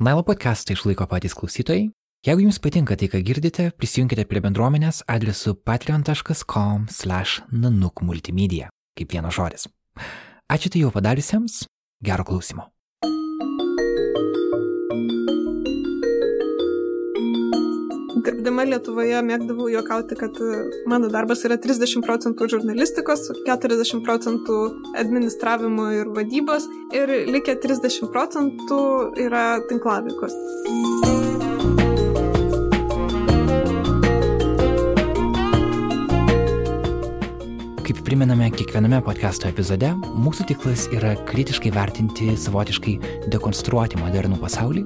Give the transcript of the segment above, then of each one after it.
Nailo podcastą išlaiko patys klausytojai. Jeigu jums patinka tai, ką girdite, prisijunkite prie bendruomenės adresu patreon.com/nanukmultimedia, kaip vienas žodis. Ačiū tai jau padariusiems, gero klausimo. Dirbdama Lietuvoje mėgdavau juokauti, kad e, mano darbas yra 30 procentų žurnalistikos, 40 procentų administravimo ir vadybos ir likę 30 procentų yra tinklavikos. Kaip priminame kiekviename podcast'o epizode, mūsų tikslas yra kritiškai vertinti, savotiškai dekonstruoti modernų pasaulį.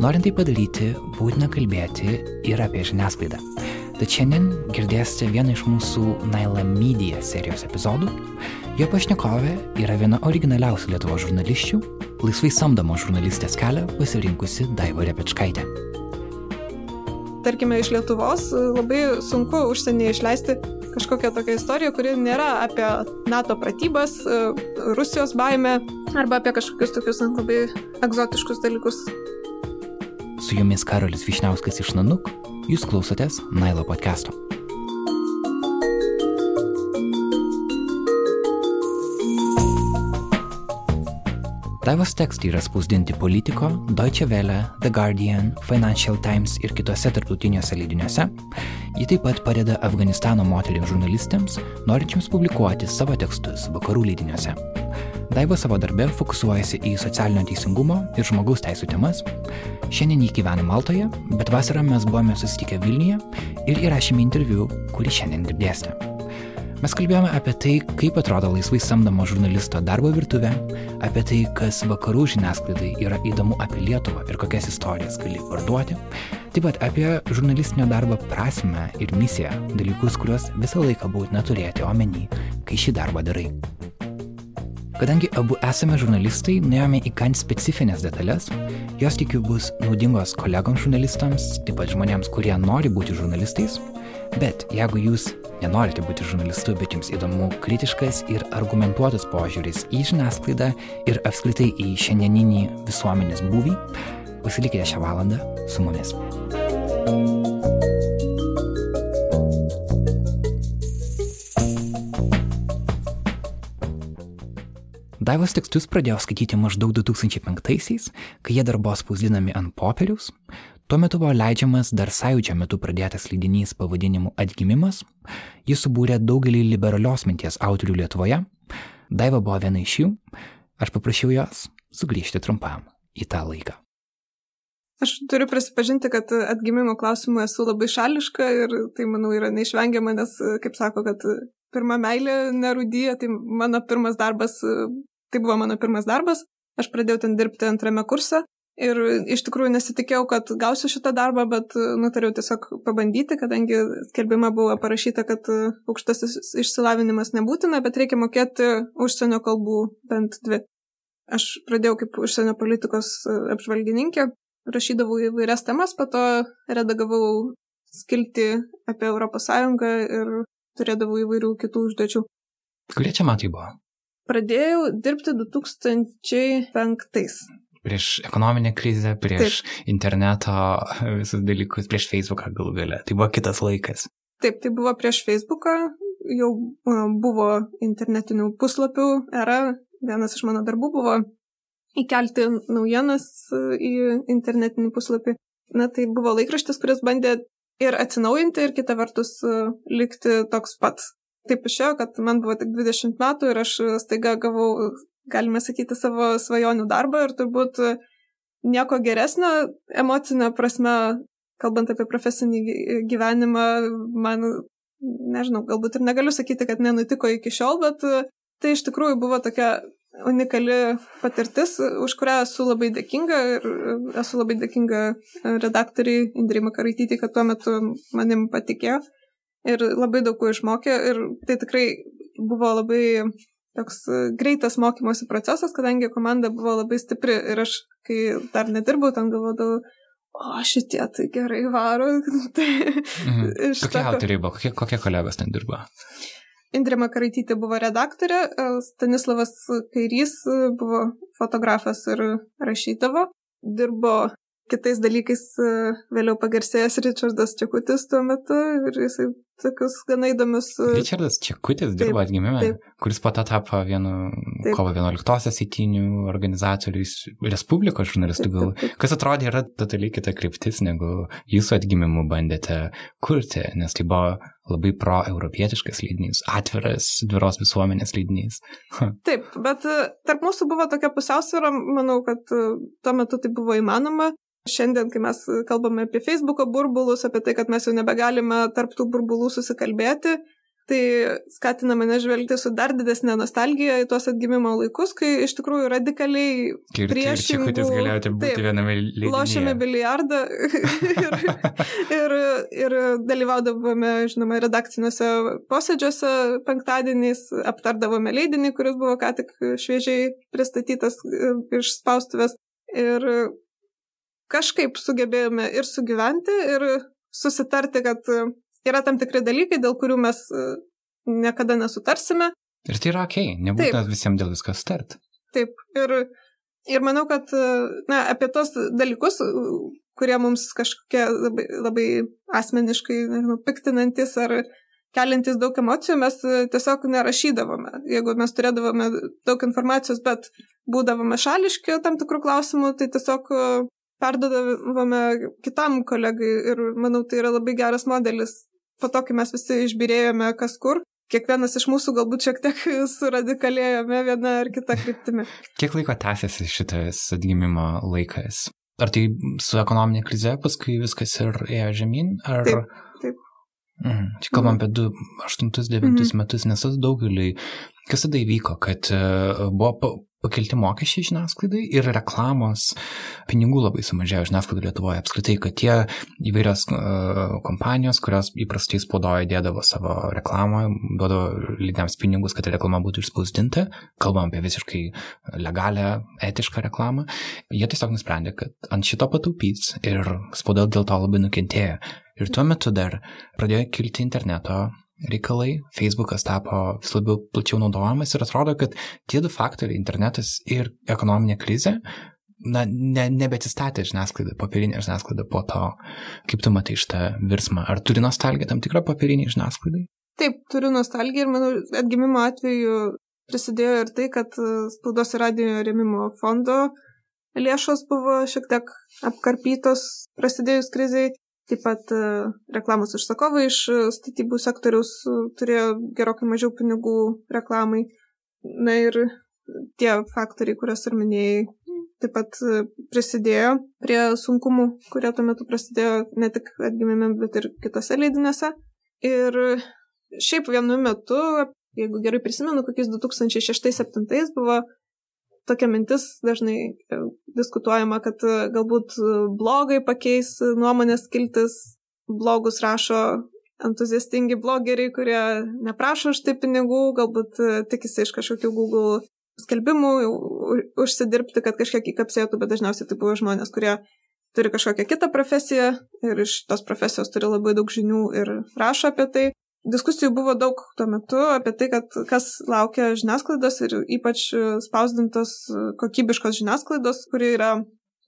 Norint tai padaryti, būtina kalbėti ir apie žiniasklaidą. Tad šiandien girdėsite vieną iš mūsų Naila Media serijos epizodų. Jo pašnekovė yra viena originaliausių Lietuvo žurnališčių, laisvai samdomo žurnalistės kelią pasirinkusi Daiva Repečkaitė tarkime, iš Lietuvos labai sunku užsienyje išleisti kažkokią tokią istoriją, kuri nėra apie NATO pratybas, Rusijos baimę arba apie kažkokius tokius labai egzotiškus dalykus. Su jumis Karolis Višniauskas iš Nanuk, jūs klausotės Nailo podcast'o. Daivos tekstai yra spausdinti Politico, Deutsche Welle, The Guardian, Financial Times ir kitose tarptautiniuose leidiniuose. Ji taip pat padeda Afganistano moteriams žurnalistėms, norinčiams publikuoti savo tekstus vakarų leidiniuose. Daiva savo darbę fokusuojasi į socialinio teisingumo ir žmogaus teisų temas. Šiandien jį gyvena Maltoje, bet vasarą mes buvome susitikę Vilniuje ir įrašėme interviu, kurį šiandien girdėsite. Mes kalbėjome apie tai, kaip atrodo laisvai samdomo žurnalisto darbo virtuvė, apie tai, kas vakarų žiniasklaidai yra įdomu apie Lietuvą ir kokias istorijas gali parduoti, taip pat apie žurnalistinio darbo prasme ir misiją, dalykus, kuriuos visą laiką būtina turėti omeny, kai šį darbą darai. Kadangi abu esame žurnalistai, nuėjome į gan specifines detalės, jos tikiu bus naudingos kolegoms žurnalistams, taip pat žmonėms, kurie nori būti žurnalistais, bet jeigu jūs nenorite būti žurnalistu, bet jums įdomu kritiškas ir argumentuotas požiūris į žiniasklaidą ir apskritai į šiandieninį visuomenės būvį, pasilikite šią valandą su mumis. Daivos tekstus pradėjau skaityti maždaug 2005-aisiais, kai jie dar buvo spausdinami ant popieriaus, Tuo metu buvo leidžiamas dar sąjūdžio metu pradėtas leidinys pavadinimu Atgimimas. Jis subūrė daugelį liberalios minties autorių Lietuvoje. Daiva buvo viena iš jų. Aš paprašiau jos sugrįžti trumpam į tą laiką. Aš turiu prisipažinti, kad atgimimo klausimu esu labai šališka ir tai, manau, yra neišvengiama, nes, kaip sako, kad pirma meilė nerudyja, tai mano pirmas darbas, tai buvo mano pirmas darbas. Aš pradėjau ten dirbti antrame kurse Ir iš tikrųjų nesitikėjau, kad gausiu šitą darbą, bet e, nutariau tiesiog pabandyti, kadangi skelbime buvo parašyta, kad e, aukštasis išsilavinimas nebūtina, bet reikia mokėti užsienio kalbų bent dvi. Aš pradėjau kaip užsienio politikos e, apžvalgininkė, rašydavau įvairias temas, po to redagavau skilti apie ES ir turėdavau įvairių kitų užduočių. Kurie čia metai buvo? Pradėjau dirbti 2005 prieš ekonominę krizę, prieš Taip. interneto visus dalykus, prieš Facebooką galų gale. Tai buvo kitas laikas. Taip, tai buvo prieš Facebooką, jau buvo internetinių puslapių era. Vienas iš mano darbų buvo įkelti naujienas į internetinį puslapį. Na, tai buvo laikraštis, kuris bandė ir atsinaujinti, ir kita vertus likti toks pats. Taip išėjo, kad man buvo tik 20 metų ir aš staiga gavau galime sakyti, savo svajonių darbą ir turbūt nieko geresnio emocinio prasme, kalbant apie profesinį gyvenimą, man, nežinau, galbūt ir negaliu sakyti, kad nenutiko iki šiol, bet tai iš tikrųjų buvo tokia unikali patirtis, už kurią esu labai dėkinga ir esu labai dėkinga redaktoriai Indrei Makaraitytį, kad tuo metu manim patikėjo ir labai daug ko išmokė ir tai tikrai buvo labai toks e, greitas mokymosi procesas, kadangi komanda buvo labai stipri ir aš, kai dar nedirbau, ten galvodavau, o šitie tai gerai varo. tai mhm. Kokie toko... autoriai buvo, kokie, kokie kolegos ten dirbo? Indrė Makaraitytė buvo redaktorė, e, Stanislavas Kairys e, buvo fotografas ir rašydavo. Dirbo kitais dalykais e, vėliau pagarsėjęs Richardas Čekutis tuo metu ir jisai tokius gana įdomius. E, Richardas Čekutis dirbo atgimime, taip. kuris po to tapo vienu taip. kovo 11-osios įtinių organizatoriais, Respublikos žurnalistų gal. Kas atrodė yra totaliai kita kryptis, negu jūsų atgimimu bandėte kurti, nes tai buvo labai pro-europietiškas leidinys, atviras, dviros visuomenės leidinys. Taip, bet e, tarp mūsų buvo tokia pusiausvėra, manau, kad tuo metu tai buvo įmanoma. Šiandien, kai mes kalbame apie Facebook'o burbulus, apie tai, kad mes jau nebegalime tarptų burbulų susikalbėti, tai skatina mane žvelgti su dar didesnė nostalgija į tuos atgimimo laikus, kai iš tikrųjų radikaliai priešingų... Ir čia galėjote būti taip, viename lygyje. Lošėme biliardą ir, ir, ir dalyvaudavome, žinoma, redakciniuose posėdžiuose penktadieniais, aptardavome leidinį, kuris buvo ką tik šviežiai pristatytas e, iš spaustuvės. Ir kažkaip sugebėjome ir sugyventi, ir susitarti, kad e, yra tam tikri dalykai, dėl kurių mes e, niekada nesutarsime. Ir tai yra ok, nebūtina visiems dėl visko start. Taip, ir, ir manau, kad e, na, apie tos dalykus, kurie mums kažkokie labai, labai asmeniškai nežinau, piktinantis ar keliantis daug emocijų, mes tiesiog nerašydavome. Jeigu mes turėdavome daug informacijos, bet būdavome šališki tam tikrų klausimų, tai tiesiog perdodavome kitam kolegai ir manau tai yra labai geras modelis. Po to, kai mes visi išbirėjome kas kur, kiekvienas iš mūsų galbūt šiek tiek suradikalėjome vieną ar kitą kryptimį. Kiek laiko tęsiasi šitas atgimimo laikas? Ar tai su ekonominė krize paskui viskas ir ėjo žemyn? Ar... Taip, taip. Mm, čia kalbam apie 2-8-9 mm -hmm. metus, nes tas daugeliui, kas tada įvyko, kad uh, buvo pakelti mokesčiai žiniasklaidai ir reklamos pinigų labai sumažėjo žiniasklaidai Lietuvoje apskritai, kad tie įvairios uh, kompanijos, kurios įprastai spaudoje dėdavo savo reklamą, duodavo lydėms pinigus, kad reklama būtų išspausdinta, kalbam apie visiškai legalią, etišką reklamą, jie tiesiog nusprendė, kad ant šito pataupys ir spauda dėl to labai nukentėjo. Ir tuo metu dar pradėjo kilti interneto reikalai, Facebookas tapo vis labiau plačiau naudojamas ir atrodo, kad tie du faktoriai - internetas ir ekonominė krizė na, ne, nebeatsistatė žiniasklaida, popierinė žiniasklaida po to, kaip tu matai šitą virsmą. Ar turi nostalgiją tam tikrą popieriniai žiniasklaidai? Taip, turiu nostalgiją ir manau, atgimimo atveju prisidėjo ir tai, kad spaudos ir radio remimo fondo lėšos buvo šiek tiek apkarpytos prasidėjus kriziai. Taip pat e, reklamos užsakovai iš e, statybų sektoriaus e, turėjo gerokai mažiau pinigų reklamai. Na ir tie faktoriai, kuriuos ir minėjai, taip pat prisidėjo prie sunkumų, kurie tuo metu prasidėjo ne tik atgimime, bet ir kitose leidinėse. Ir šiaip vienu metu, jeigu gerai prisimenu, kokiais 2006-2007 buvo tokia mintis dažnai e, diskutuojama, kad e, galbūt e, blogai pakeis nuomonės kiltis, blogus rašo entuziastingi blogeriai, kurie neprašo už tai pinigų, galbūt tikisi iš kažkokių Google skelbimų užsidirbti, kad kažkiek įkapsėtų, bet dažniausiai tai buvo žmonės, kurie turi kažkokią kitą profesiją ir iš tos profesijos turi labai daug žinių ir rašo apie tai diskusijų buvo daug tuo metu apie tai, kad kas laukia žiniasklaidos ir ypač spausdintos kokybiškos žiniasklaidos, kuri yra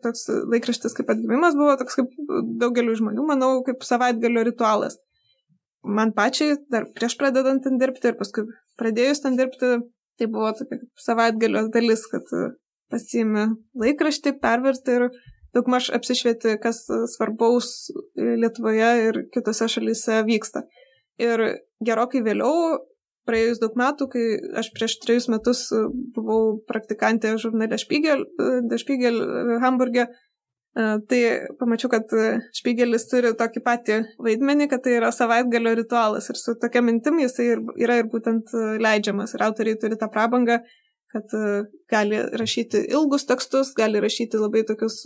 toks laikraštis kaip atgimimas, buvo toks kaip daugeliu žmonių, manau, kaip savaitgalio ritualas. Man pačiai, dar prieš pradedant ten dirbti ir paskui pradėjus ten dirbti, tai buvo tokia savaitgalio dalis, kad pasiimi laikraštį, perverti ir daugmaž apsišvieti, kas svarbaus Lietuvoje ir kitose šalyse vyksta. Ir gerokai vėliau, praėjus daug metų, kai aš prieš trejus metus buvau praktikantė žurnale Spiegel, De Spiegel Hamburgė, tai pamačiau, kad Spiegelis turi tokį patį vaidmenį, kad tai yra savaitgalio ritualas ir su tokia mintim jisai yra ir būtent leidžiamas. Ir autoriai turi tą prabangą, kad gali rašyti ilgus tekstus, gali rašyti labai tokius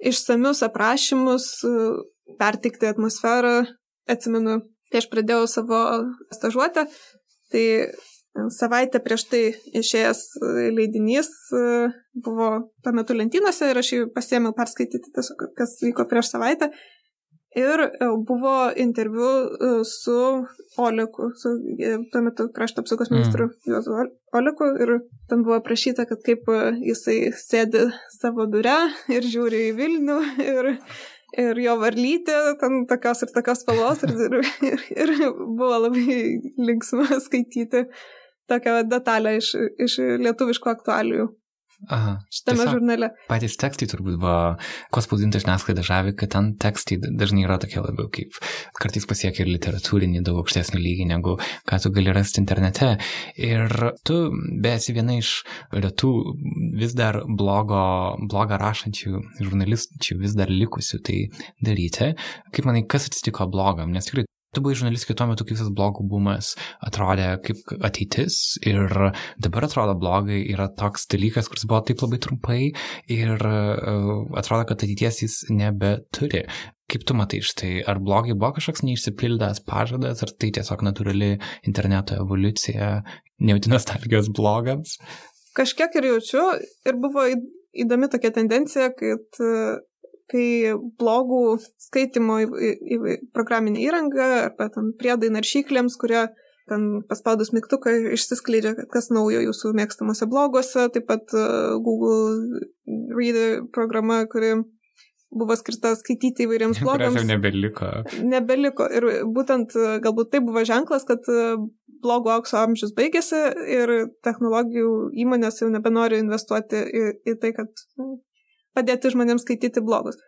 išsamius aprašymus, pertikti atmosferą. Atsimenu, kai aš pradėjau savo stažuotę, tai savaitę prieš tai išėjęs leidinys buvo tuo metu lentynose ir aš jį pasėmiau perskaityti tiesiog, kas vyko prieš savaitę. Ir e, buvo interviu e, su Oleku, su e, tuo metu krašto apsaugos mm. ministru mm. Juozu Oleku. Ir ten buvo prašyta, kad kaip jisai sėdi savo biure ir žiūri į Vilnių. Ir, ir jo varlytė, ten tokios ir tokios spalvos. Ir, ir, ir buvo labai linksma skaityti tokią detalę iš, iš lietuviškų aktualijų. Aha. Šitame Tiesiog žurnale. Patys tekstai turbūt buvo, ko spausdinta žiniasklaida žavi, kad ten tekstai dažnai yra tokie labiau kaip kartais pasiekia ir literatūrinį daug aukštesnį lygį, negu ką tu gali rasti internete. Ir tu besi viena iš retų vis dar blogo, blogą rašančių žurnalistų, vis dar likusių tai daryti. Kaip manai, kas atsitiko blogam? Nes tikrai Tu buvai žurnalistė tuo metu, kai visas blogų bumas atrodė kaip ateitis ir dabar atrodo blogai yra toks dalykas, kuris buvo taip labai trumpai ir uh, atrodo, kad ateities jis nebeturi. Kaip tu matai štai, ar blogai buvo kažkoks neišsipildęs pažadas, ar tai tiesiog natūrali interneto evoliucija, nejauti nostalgijos blogams? Kažkiek ir jaučiu ir buvo įdomi tokia tendencija, kad kai blogų skaitimo į, į, į programinę įrangą arba ten priedai naršyklėms, kurie ten paspaudus mygtuką išsiskleidžia, kas naujo jūsų mėgstamose bloguose, taip pat uh, Google Reader programa, kuri buvo skirta skaityti įvairiems blogams. jau nebeliko. Nebeliko. Ir būtent uh, galbūt tai buvo ženklas, kad uh, blogų aukso amžius baigėsi ir technologijų įmonės jau nebenori investuoti į, į tai, kad padėti žmonėms skaityti blogus.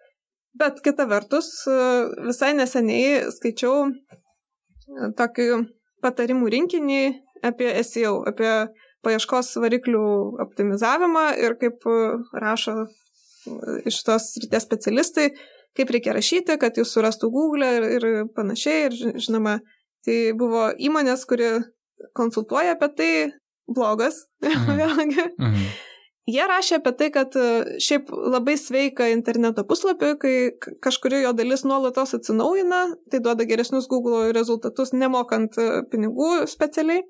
Bet kita vertus, visai neseniai skaičiau tokį patarimų rinkinį apie SEO, apie paieškos variklių optimizavimą ir kaip rašo iš tos ryties specialistai, kaip reikia rašyti, kad jūs surastų Google ir, ir panašiai. Ir žinoma, tai buvo įmonės, kuri konsultuoja apie tai, blogas, mhm. vėlgi. Mhm. Jie rašė apie tai, kad e, šiaip labai sveika interneto puslapį, kai kažkuri jo dalis nuolatos atsinaujina, tai duoda geresnius Google rezultatus nemokant e, pinigų specialiai.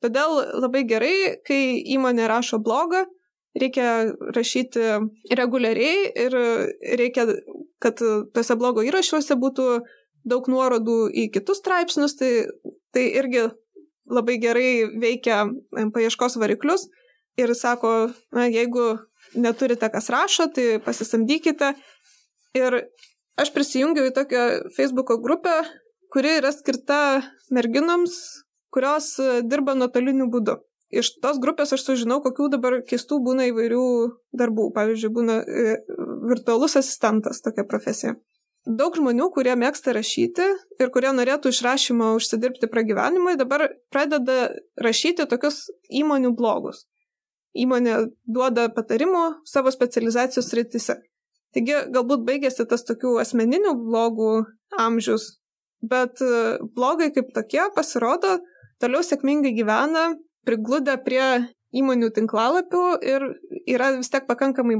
Todėl labai gerai, kai įmonė rašo blogą, reikia rašyti reguliariai ir reikia, kad tuose blogo įrašuose būtų daug nuorodų į kitus straipsnius, tai, tai irgi labai gerai veikia paieškos variklius ir sako, na, jeigu neturite kas rašo, tai pasisamdykite. Ir aš prisijungiau į tokią Facebook'o grupę, kuri yra skirta merginoms, kurios e, dirba nuotoliniu būdu. Iš tos grupės aš sužinau, kokių dabar keistų būna įvairių darbų. Pavyzdžiui, būna e, virtualus asistentas tokia profesija. Daug žmonių, kurie mėgsta rašyti ir kurie norėtų iš rašymo užsidirbti pragyvenimui, dabar pradeda rašyti tokius įmonių blogus įmonė duoda patarimų savo specializacijos rytise. Taigi galbūt baigėsi tas tokių asmeninių blogų amžius, bet e, blogai kaip tokie pasirodo toliau sėkmingai gyvena, prigludę prie įmonių tinklalapių ir yra vis tiek pakankamai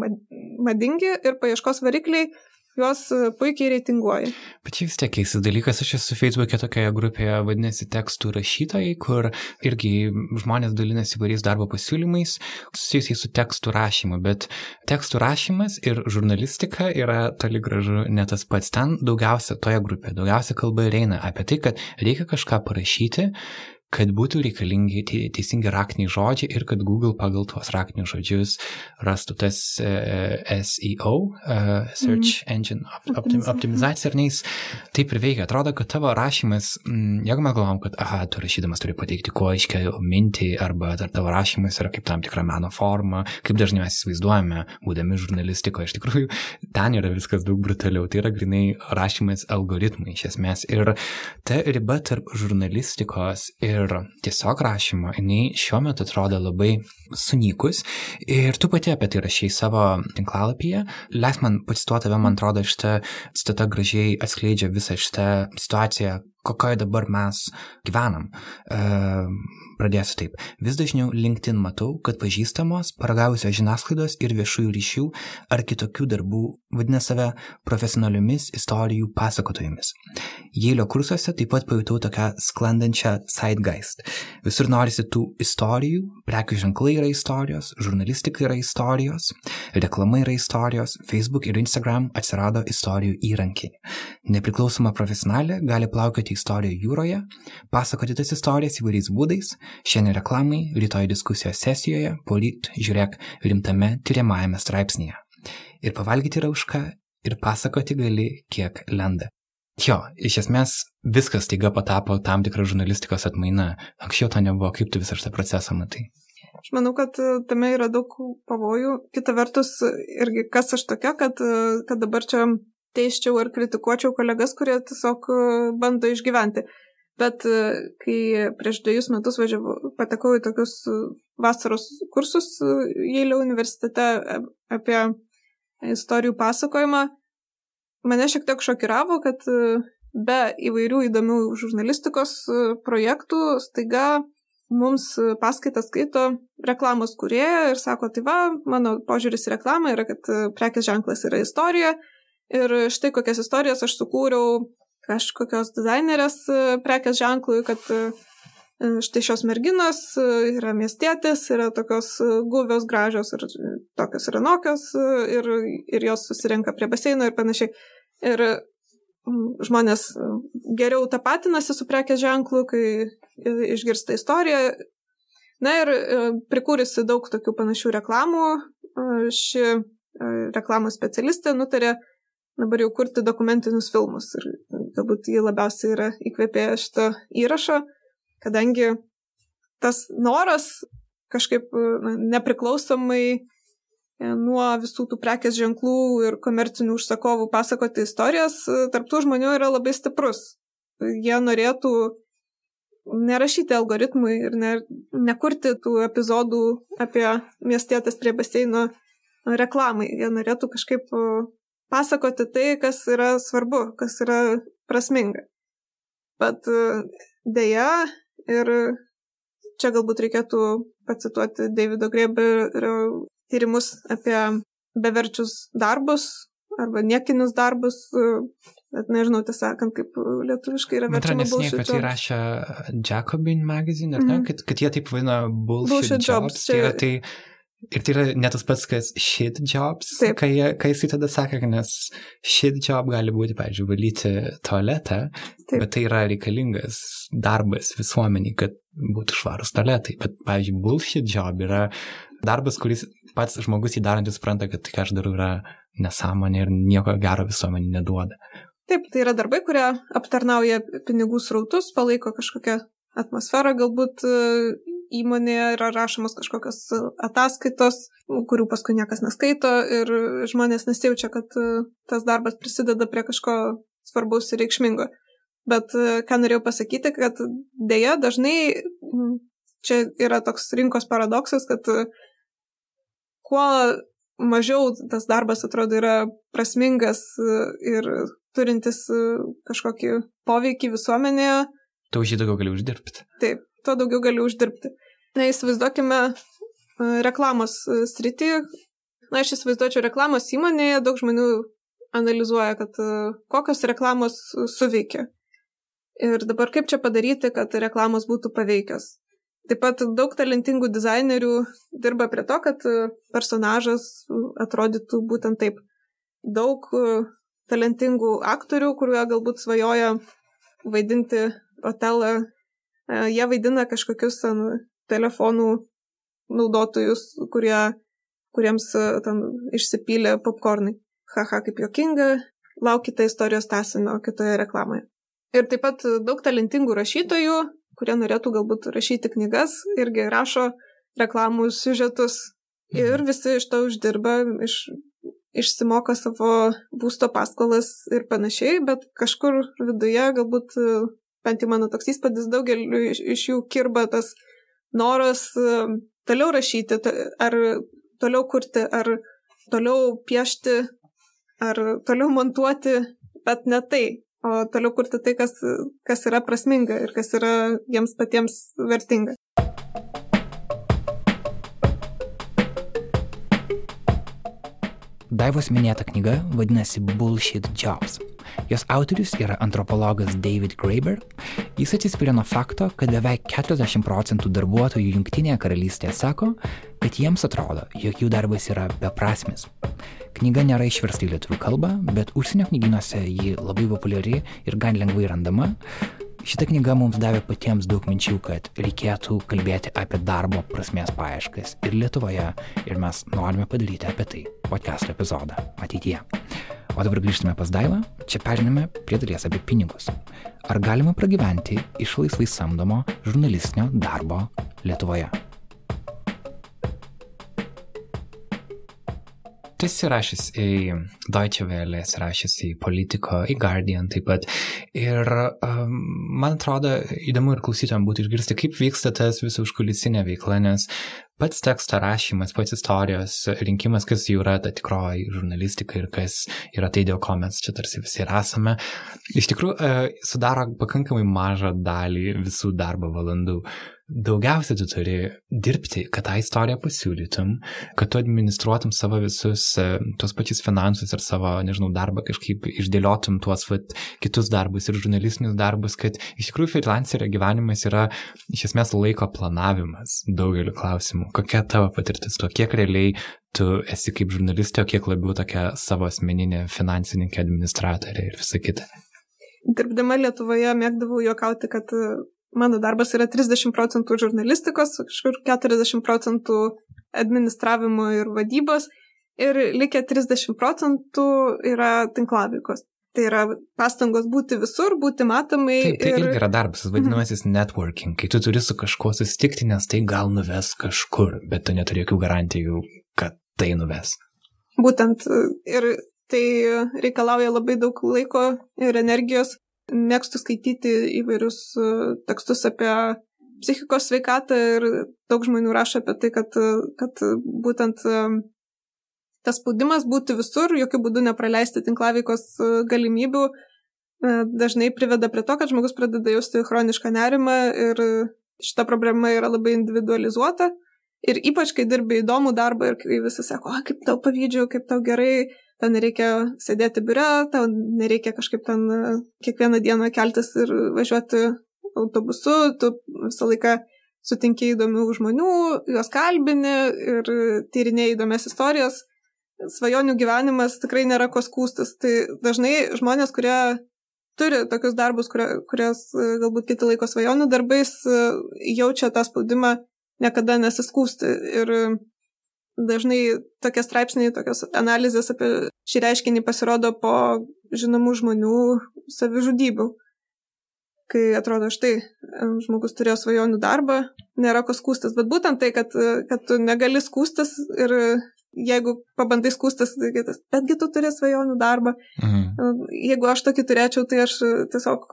madingi ir paieškos varikliai juos e, puikiai reitinguoja. Bet vis tiek keistas dalykas, aš esu Facebook'e tokioje grupėje, vadinasi tekstų rašytojai, kur irgi žmonės dalinasi įvairiais darbo pasiūlymais susijusiais su tekstų rašymu, bet tekstų rašymas ir žurnalistika yra toli gražu ne tas pats. Ten daugiausia toje grupėje, daugiausia kalba ir eina apie tai, kad reikia kažką parašyti, kad būtų reikalingi teisingi raktiniai žodžiai ir kad Google pagal tuos raktinius žodžius rastų tas uh, e, SEO, uh, e, Search mm. Engine optim, Optimizacija, ar neis taip ir veikia. Atrodo, kad tavo rašymas, mm, jeigu mes galvom, kad, aha, tu rašydamas turi pateikti kuo aiškiai mintį, arba ar tavo rašymas yra kaip tam tikra meno forma, kaip dažnai mes įsivaizduojame, būdami žurnalistikoje, iš tikrųjų, ten yra viskas daug brutaliau. Tai yra grinai rašymas algoritmai iš esmės. Ir ta riba tarp žurnalistikos ir ir tiesiog rašymo, jinai šiuo metu atrodo labai sunykus ir tu pati apie tai rašiai savo tinklalapyje. Leis man pacituoti tave, man atrodo, šitą citata gražiai atskleidžia visą šitą situaciją, kokioje dabar mes gyvenam. E, pradėsiu taip. Vis dažniau LinkedIn matau, kad pažįstamos, paragavusios žiniasklaidos ir viešųjų ryšių ar kitokių darbų vadina save profesionaliomis istorijų pasakotojomis. Jėlio kursuose taip pat pajutau tokią sklandančią sidegeist. Visur norisi tų istorijų, prekių ženklai yra istorijos, žurnalistika yra istorijos, reklama yra istorijos, Facebook ir Instagram atsirado istorijų įrankiai. Nepriklausoma profesionalė gali plaukioti istorijų jūroje, pasakoti tas istorijas įvairiais būdais, šiandien reklamai, rytoj diskusijos sesijoje, polyt žiūrėk rimtame tyriamajame straipsnėje. Ir pavalgyti yra už ką, ir pasakoti gali, kiek lenda. Jo, iš esmės viskas taiga patapo tam tikrą žurnalistikos atmaina. Anksčiau to nebuvo, kaip tu visą šitą procesą matai. Aš manau, kad e, tame yra daug pavojų. Kita vertus, irgi kas aš tokia, kad, e, kad dabar čia teiščiau ar kritikuočiau kolegas, kurie tiesiog e, bando išgyventi. Bet kai prieš dviejus metus važiavau, patekau į tokius vasaros kursus Jėlio universitete apie istorijų pasakojimą, mane šiek tiek šokiravo, kad be įvairių įdomių žurnalistikos projektų staiga mums paskaitą skaito reklamos kurieja ir sako, tai va, mano požiūris į reklamą yra, kad e, prekės ženklas yra istorija. Ir štai kokias istorijas aš sukūriau kažkokios dizainerės e, prekės ženklui, kad e, štai šios merginos yra miestietės, yra tokios guvios, gražios ir tokios ir anokios ir, ir jos susirenka prie baseino ir panašiai. Ir žmonės geriau tapatinasi su prekės ženklu, kai išgirsta istoriją. Na ir e, prikūrusi daug tokių panašių reklamų, e, ši e, reklamos specialistė nutarė dabar jau kurti dokumentinius filmus. Ir galbūt jį labiausiai yra įkvėpėję šito įrašo, kadangi tas noras kažkaip nepriklausomai nuo visų tų prekės ženklų ir komercinių užsakovų pasakoti istorijas, tarptų žmonių yra labai stiprus. Jie norėtų nerašyti algoritmui ir ne, nekurti tų epizodų apie miestietės prie baseino reklamai. Jie norėtų kažkaip pasakoti tai, kas yra svarbu, kas yra prasminga. Bet dėja, ir čia galbūt reikėtų pacituoti Davido Greberio tyrimus apie beverčius darbus arba niekinius darbus, Bet nežinau, tiesą sakant, kaip lietuviškai yra verčiama bullshit jobs. kad jį rašė Jacobin magazine, ar ne? Mm -hmm. kad, kad jie taip vadina bullshit, bullshit jobs. jobs. Tai, tai, ir tai yra ne tas pats, kas shit jobs, taip. kai, kai jisai tada sakė, nes shit job gali būti, pavyzdžiui, valyti tualetą, taip. bet tai yra reikalingas darbas visuomeniai, kad būtų švarus tualetai. Bet, pavyzdžiui, bullshit job yra darbas, kuris pats žmogus įdarantis supranta, kad tai, ką aš darau, yra nesąmonė ir nieko gero visuomenį neduoda. Taip, tai yra darbai, kurie aptarnauja pinigų srautus, palaiko kažkokią atmosferą, galbūt įmonėje yra rašomos kažkokios ataskaitos, kurių paskui niekas neskaito ir žmonės nesijaučia, kad e, tas darbas prisideda prie kažko svarbaus ir reikšmingo. Bet e, ką norėjau pasakyti, kad dėja dažnai čia yra toks rinkos paradoksas, kad kuo mažiau tas darbas atrodo yra prasmingas ir turintis e, kažkokį poveikį visuomenėje. Už jį daugiau gali uždirbti. Taip, tuo daugiau gali uždirbti. Na, įsivaizduokime e, reklamos e, sritį. Na, aš įsivaizduočiau reklamos įmonėje, daug žmonių analizuoja, kad kokios reklamos suveikia. Ir dabar kaip čia padaryti, kad reklamos būtų paveikios. Taip pat daug talentingų dizainerių dirba prie to, kad personažas atrodytų būtent taip. Daug talentingų aktorių, kurie galbūt svajoja vaidinti Otelą. E, jie vaidina kažkokius ten telefonų naudotojus, kurie, kuriems e, ten išsipylė popkornai. Haha, kaip jokinga, laukite istorijos tasino kitoje reklamoje. Ir taip pat daug talentingų rašytojų, kurie norėtų galbūt rašyti knygas, irgi rašo reklamų siužetus. Ir mhm. visi iš to uždirba, iš išsimoka savo būsto paskolas ir panašiai, bet kažkur viduje galbūt, bent jau mano toks įspūdis, daugeliu iš, iš jų kirba tas noras toliau rašyti, ar toliau kurti, ar toliau piešti, ar toliau montuoti, bet ne tai, o toliau kurti tai, kas, kas yra prasminga ir kas yra jiems patiems vertinga. Daivos minėta knyga vadinasi Bullshit Jobs. Jos autorius yra antropologas David Graeber. Jis atsispiria nuo fakto, kad beveik 40 procentų darbuotojų Junktinėje karalystėje sako, kad jiems atrodo, jog jų darbas yra beprasmis. Knyga nėra išversta į lietuvių kalbą, bet užsienio knyginuose ji labai populiari ir gan lengvai randama. Šita knyga mums davė patiems daug minčių, kad reikėtų kalbėti apie darbo prasmės paieškas ir Lietuvoje, ir mes norime padaryti apie tai podcast epizodą ateityje. O dabar grįžtame pas Daivą, čia periname prie dalies apie pinigus. Ar galima pragyventi iš laisvai samdomo žurnalistinio darbo Lietuvoje? Tu esi rašęs į Deutsche Welle, esi rašęs į Politico, į Guardian taip pat. Ir um, man atrodo įdomu ir klausytojams būtų išgirsti, kaip vyksta tas visų užkulisinė veikla, nes pats teksto rašymas, pats istorijos rinkimas, kas jau yra ta tikroji žurnalistika ir kas yra tai, dėl ko mes čia tarsi visi ir esame, iš tikrųjų e, sudaro pakankamai mažą dalį visų darbo valandų daugiausia tu turi dirbti, kad tą istoriją pasiūlytum, kad tu administruotum savo visus e, tuos pačius finansus ir savo, nežinau, darbą kažkaip išdėliotum tuos vat, kitus darbus ir žurnalistinius darbus, kad iš tikrųjų freelancerio gyvenimas yra iš esmės laiko planavimas daugeliu klausimų. Kokia tavo patirtis tuo, kiek realiai tu esi kaip žurnalistė, o kiek labiau tokia savo asmeninė finansininkė, administratorė ir visa kita. Dirbdama Lietuvoje mėgdavau juokauti, kad mano darbas yra 30 procentų žurnalistikos, kažkur 40 procentų administravimo ir vadybos ir likę 30 procentų yra tinklavikos. Tai yra pastangos būti visur, būti matomai. Taip, tai ir... irgi yra darbas, vadinamasis mm. networking, kai tu turi su kažkuo susitikti, nes tai gal nuves kažkur, bet tu neturi jokių garantijų, kad tai nuves. Būtent ir tai reikalauja labai daug laiko ir energijos mėgstu skaityti įvairius e, tekstus apie psichikos sveikatą ir daug žmonių rašo apie tai, kad, kad būtent e, tas spaudimas būti visur, jokių būdų nepraleisti tinklaveikos e, galimybių, dažnai priveda prie to, kad žmogus pradeda jausti chronišką nerimą ir šita problema yra labai individualizuota. Ir ypač, kai dirbi įdomų darbą ir kai visi sako, kaip tau pavydžiu, kaip tau gerai, tau nereikia sėdėti biure, tau nereikia kažkaip ten e, kiekvieną dieną keltis ir važiuoti autobusu, tu visą laiką sutinki įdomių žmonių, juos kalbini ir tyrinėjai įdomias istorijas. Svajonių gyvenimas tikrai nėra ko skūstis. Tai dažnai žmonės, kurie turi tokius darbus, kurie, kurios e, galbūt kiti laiko svajonių darbais, e, jaučia tą spaudimą niekada nesiskūsti. Ir dažnai tokie straipsniai, tokios analizės apie šį reiškinį pasirodo po žinomų žmonių savižudybių. Kai atrodo, štai, žmogus turėjo svajonių darbą, nėra ko skūstas, bet būtent tai, kad, kad tu negali skūstas ir jeigu pabandai skūstas, tai kitas, betgi tu turi svajonių darbą. Mhm. Jeigu aš tokį turėčiau, tai aš tiesiog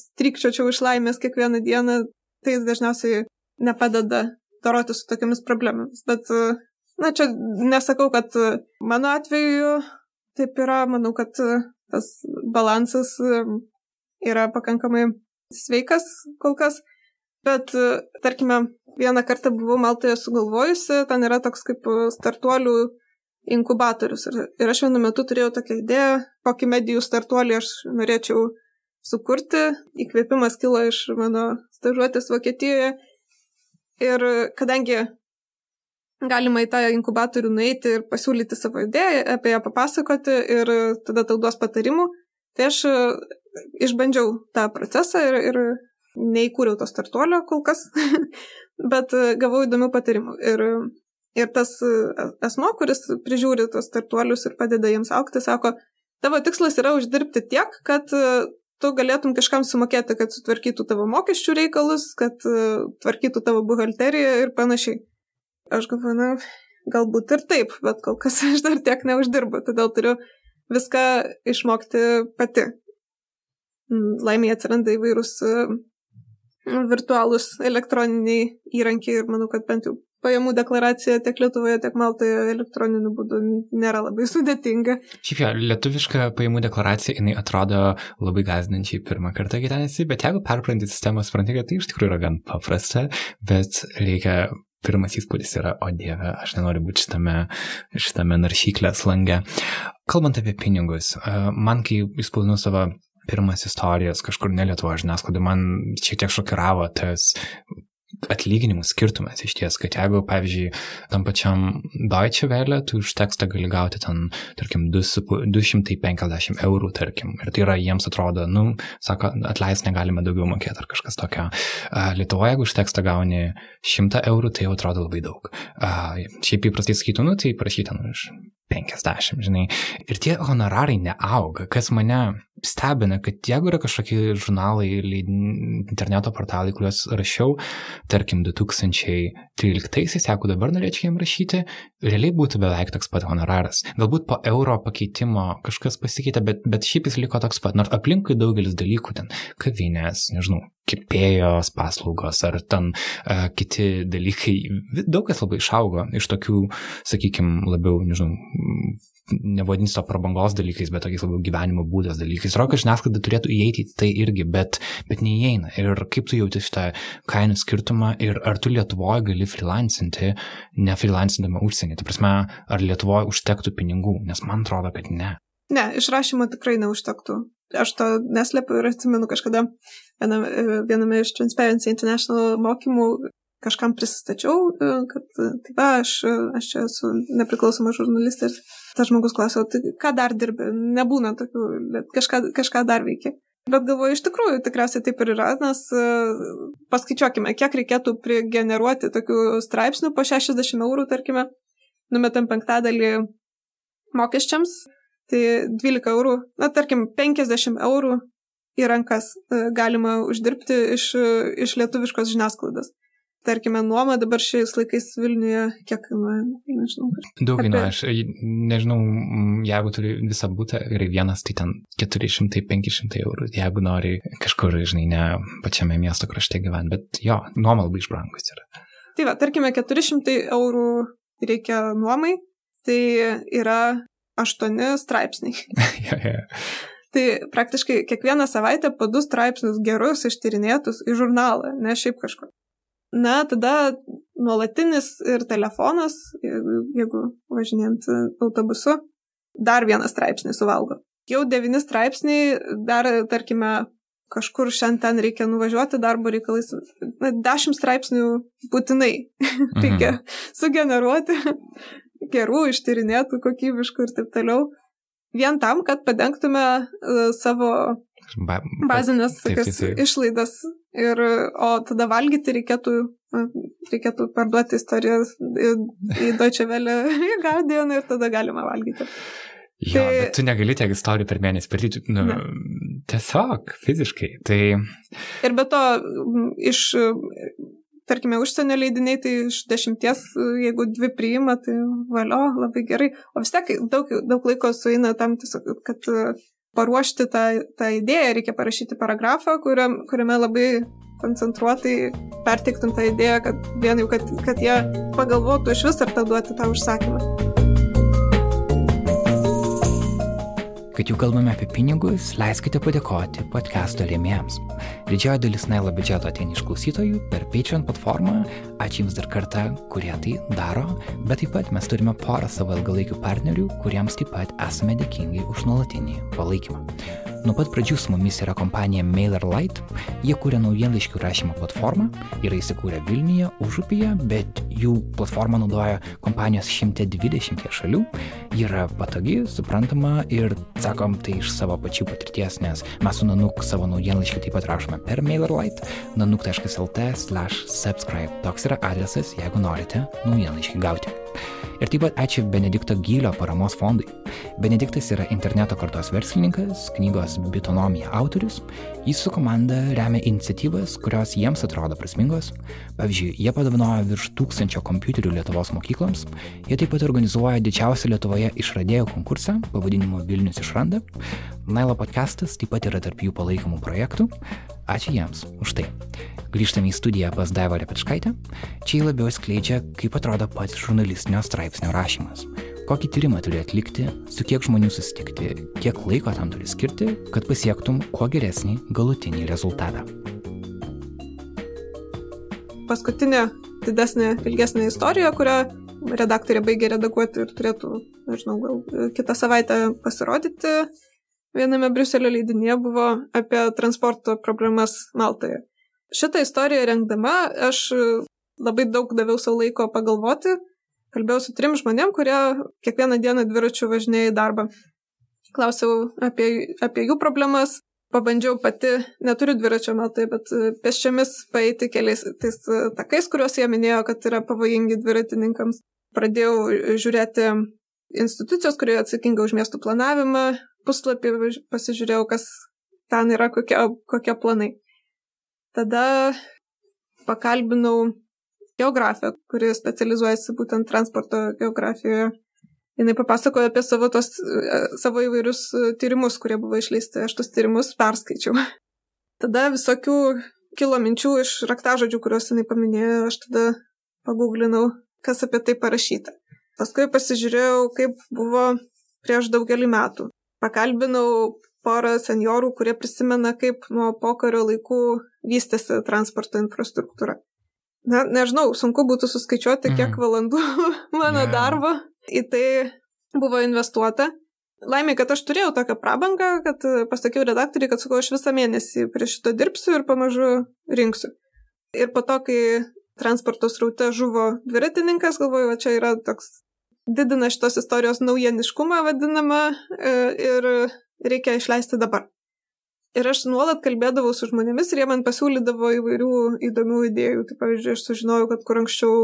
strikčiočiau iš laimės kiekvieną dieną, tai dažniausiai nepadeda doroti su tokiamis problemomis. Bet, na, čia nesakau, kad mano atveju taip yra, manau, kad tas balansas yra pakankamai sveikas kol kas. Bet, tarkime, vieną kartą buvau Maltoje sugalvojusi, ten yra toks kaip startuolių inkubatorius. Ir, ir aš vienu metu turėjau tokią idėją, kokį medijų startuolį aš norėčiau sukurti. Įkvėpimas kilo iš mano stažuotės Vokietijoje Ir kadangi galima į tą inkubatorių nueiti ir pasiūlyti savo idėją, apie ją papasakoti ir tada tau duos patarimų, tai aš e, išbandžiau tą procesą ir, ir neįkūriau to startuolio kol kas, bet e, gavau įdomių patarimų. Ir, ir tas e, asmo, kuris prižiūri tos startuolius ir padeda jiems aukti, sako, tavo tikslas yra uždirbti tiek, kad tu galėtum kažkam sumokėti, kad sutvarkytų tavo mokesčių reikalus, kad uh, tvarkytų tavo buhalteriją ir panašiai. Aš galvoju, na, galbūt ir taip, bet kol kas aš dar tiek neuždirbu, todėl turiu viską išmokti pati. Mm, laimėje atsiranda įvairūs uh, virtualūs elektroniniai įrankiai ir manau, kad bent jau pajamų deklaracija tiek Lietuvoje, tiek Maltoje elektroniniu būdu nėra labai sudėtinga. Šiaip jo, lietuviška pajamų deklaracija, jinai atrodo labai gazdinančiai pirmą kartą gyvenasi, bet jeigu perpranti sistemą, supranti, kad tai iš tikrųjų yra gan paprasta, bet reikia pirmas įspūdis yra, o dieve, aš nenoriu būti šitame, šitame naršyklės lange. Kalbant apie pinigus, man kai įspūdinu savo pirmas istorijas kažkur ne Lietuvoje žiniasklaidai, man šiek tiek šokiravo tas atlyginimų skirtumas iš ties, kad jeigu, pavyzdžiui, tam pačiam Deutsche Welle, tu už tekstą gali gauti ten, tarkim, 250 eurų, tarkim, ir tai yra jiems atrodo, nu, sako, atleis negalime daugiau mokėti ar kažkas tokio. Lietuvoje, jeigu už tekstą gauni 100 eurų, tai jau atrodo labai daug. Šiaip įprastai sakytų, nu, tai prašyta, nu, iš 50, žinai. Ir tie honorarai neauga, kas mane stebina, kad jeigu yra kažkokie žurnalai, interneto portalai, kuriuos rašiau, tarkim, 2013-aisiais, jeigu dabar norėčiau jiem rašyti, realiai būtų beveik toks pat honoraras. Galbūt po euro pakeitimo kažkas pasikeitė, bet, bet šiaip jis liko toks pat, nors aplinkui daugelis dalykų ten, kavinės, nežinau, kirpėjos paslaugos ar ten uh, kiti dalykai, daug kas labai išaugo iš tokių, sakykime, labiau, nežinau, nevadinsiu to prabangos dalykais, bet tokiais labiau gyvenimo būdas dalykais. Rokas žiniasklaida turėtų įeiti į tai irgi, bet, bet neįeina. Ir kaip tu jauti šitą kainų skirtumą ir ar tu Lietuvoje gali freelancinti, ne freelancindama užsienį. Tai prasme, ar Lietuvoje užtektų pinigų, nes man atrodo, kad ne. Ne, išrašymo tikrai neužtektų. Aš to neslepiu ir atsimenu kažkada viename, viename iš Transparency International mokymų kažkam prisistačiau, kad tai va, aš, aš čia esu nepriklausoma žurnalistė ir tas žmogus klausė, tai ką dar dirbi, nebūna tokių, bet kažką, kažką dar veikia. Bet galvoju, iš tikrųjų tikriausiai taip ir yra, nes paskaičiuokime, kiek reikėtų prigeneruoti tokių straipsnių po 60 eurų, tarkime, numetam penktadalį mokesčiams, tai 12 eurų, na tarkim, 50 eurų į rankas galima uždirbti iš, iš lietuviškos žiniasklaidos tarkime, nuoma dabar šiais laikais Vilniuje, kiek kainuoja, nežinau. Daug kainuoja, aš nežinau, jeigu turi visą būtą ir vienas, tai ten 400-500 eurų, jeigu nori kažkur, žinai, ne pačiame miesto krašte gyventi, bet jo, nuoma labai išbrangus yra. Tai va, tarkime, 400 eurų reikia nuomai, tai yra 8 straipsniai. ja, ja. Tai praktiškai kiekvieną savaitę po du straipsnius gerus ištyrinėtus į žurnalą, ne šiaip kažkur. Na, tada nuolatinis ir telefonas, jeigu važinėjant autobusu, dar vieną straipsnį suvalgo. Jau devyni straipsniai, dar, tarkime, kažkur šiandien reikia nuvažiuoti darbo reikalais. Na, dešimt straipsnių būtinai mhm. reikia sugeneruoti, gerų, ištyrinėtų, kokybiškų ir taip toliau. Vien tam, kad padengtume uh, savo ba bazinės taip, taip, taip. išlaidas Ir, o tada valgyti reikėtų, reikėtų parduoti istoriją į, į Deutsche Welle, į Guardian ir tada galima valgyti. Jo, tai... bet tu negali tiek istorijų per mėnesį pertyti, nu, ne. tiesiog fiziškai. Tai... Ir be to, iš, tarkime, užsienio leidiniai, tai iš dešimties, jeigu dvi priima, tai valio, labai gerai. O vis tiek daug, daug laiko suina tam tiesiog, kad paruošti tą, tą idėją, reikia parašyti paragrafą, kuriam, kuriame labai koncentruotai perteiktum tą idėją, kad vien jau, kad, kad jie pagalvotų iš vis ar tą duoti tą užsakymą. Kad jau kalbame apie pinigus, leiskite padėkoti podcast'o rėmėjams. Didžioji dalis Nailo biudžeto ateina iš klausytojų per Patreon platformą. Ačiū Jums dar kartą, kurie tai daro, bet taip pat mes turime porą savo ilgalaikių partnerių, kuriems taip pat esame dėkingi už nuolatinį palaikymą. Nuo pat pradžių su mumis yra kompanija MailerLite. Jie kūrė naujienlaiškių rašymo platformą, yra įsikūrę Vilniuje, Užupyje, bet jų platformą naudoja kompanijos 120 šalių. Ji yra patogi, suprantama ir sakom tai iš savo pačių patirties, nes mes su Nanuk savo naujienlaiškį taip pat rašome per MailerLite, nanuk.lt slash subscribe. Toks yra adresas, jeigu norite naujienlaiškį gauti. Ir taip pat ačiū Benedikto Gylio paramos fondui. Benediktas yra interneto kartos verslininkas, knygos Bitonomija autorius. Jis su komanda remia iniciatyvas, kurios jiems atrodo prasmingos. Pavyzdžiui, jie padovanojo virš tūkstančio kompiuterių Lietuvos mokykloms. Jie taip pat organizuoja didžiausią Lietuvoje išradėjų konkursą pavadinimu Vilnius išranda. Nailo podcastas taip pat yra tarp jų palaikomų projektų. Ačiū jiems už tai. Grįžtame į studiją pas Daiva Repečkaitę. Čia jį labiau skleidžia, kaip atrodo pats žurnalistinio straipsnio rašymas. Kokį tyrimą turi atlikti, su kiek žmonių susitikti, kiek laiko tam turi skirti, kad pasiektum kuo geresnį galutinį rezultatą. Paskutinė didesnė, ilgesnė istorija, kurią redaktorė baigė redaguoti ir turėtų, nežinau, gal kitą savaitę pasirodyti. Viename Briuselio leidinėje buvo apie transporto problemas Maltoje. Šitą istoriją rengdama aš labai daug daviau savo laiko pagalvoti. Kalbėjau su trim žmonėm, kurie kiekvieną dieną dviračių važinėja į darbą. Klausiau apie, apie jų problemas, pabandžiau pati, neturiu dviračio metai, bet peščiamis paeiti keliais tais takais, kuriuos jie minėjo, kad yra pavojingi dviratininkams pradėjau žiūrėti institucijos, kurie atsakinga už miestų planavimą, puslapį pasižiūrėjau, kas ten yra, kokie, kokie planai. Tada pakalbinau geografę, kuri specializuojasi būtent transporto geografijoje. Jis papasakojo apie savo, tos, savo įvairius tyrimus, kurie buvo išleisti. Aš tos tyrimus perskaičiau. Tada visokių kilo minčių iš raktažodžių, kuriuos jinai paminėjo. Aš tada paguglinau kas apie tai parašyta. Paskui pasižiūrėjau, kaip buvo prieš daugelį metų. Pakalbinau porą seniorų, kurie prisimena, kaip nuo pokario laikų vystėsi transporto infrastruktūra. Na, nežinau, sunku būtų suskaičiuoti, kiek mm. valandų mano yeah. darbo į tai buvo investuota. Laimė, kad aš turėjau tokią prabangą, kad pasakiau redaktoriai, kad sakau, aš visą mėnesį prie šito dirbsiu ir pamažu rinksiu. Ir po to, kai transporto sraute žuvo dviratininkas, galvoju, va čia yra toks didina šitos istorijos naujieniškumą vadinamą e, ir reikia išleisti dabar. Ir aš nuolat kalbėdavau su žmonėmis ir jie man pasiūlydavo įvairių įdomių idėjų. Tai pavyzdžiui, aš sužinojau, kad kur anksčiau,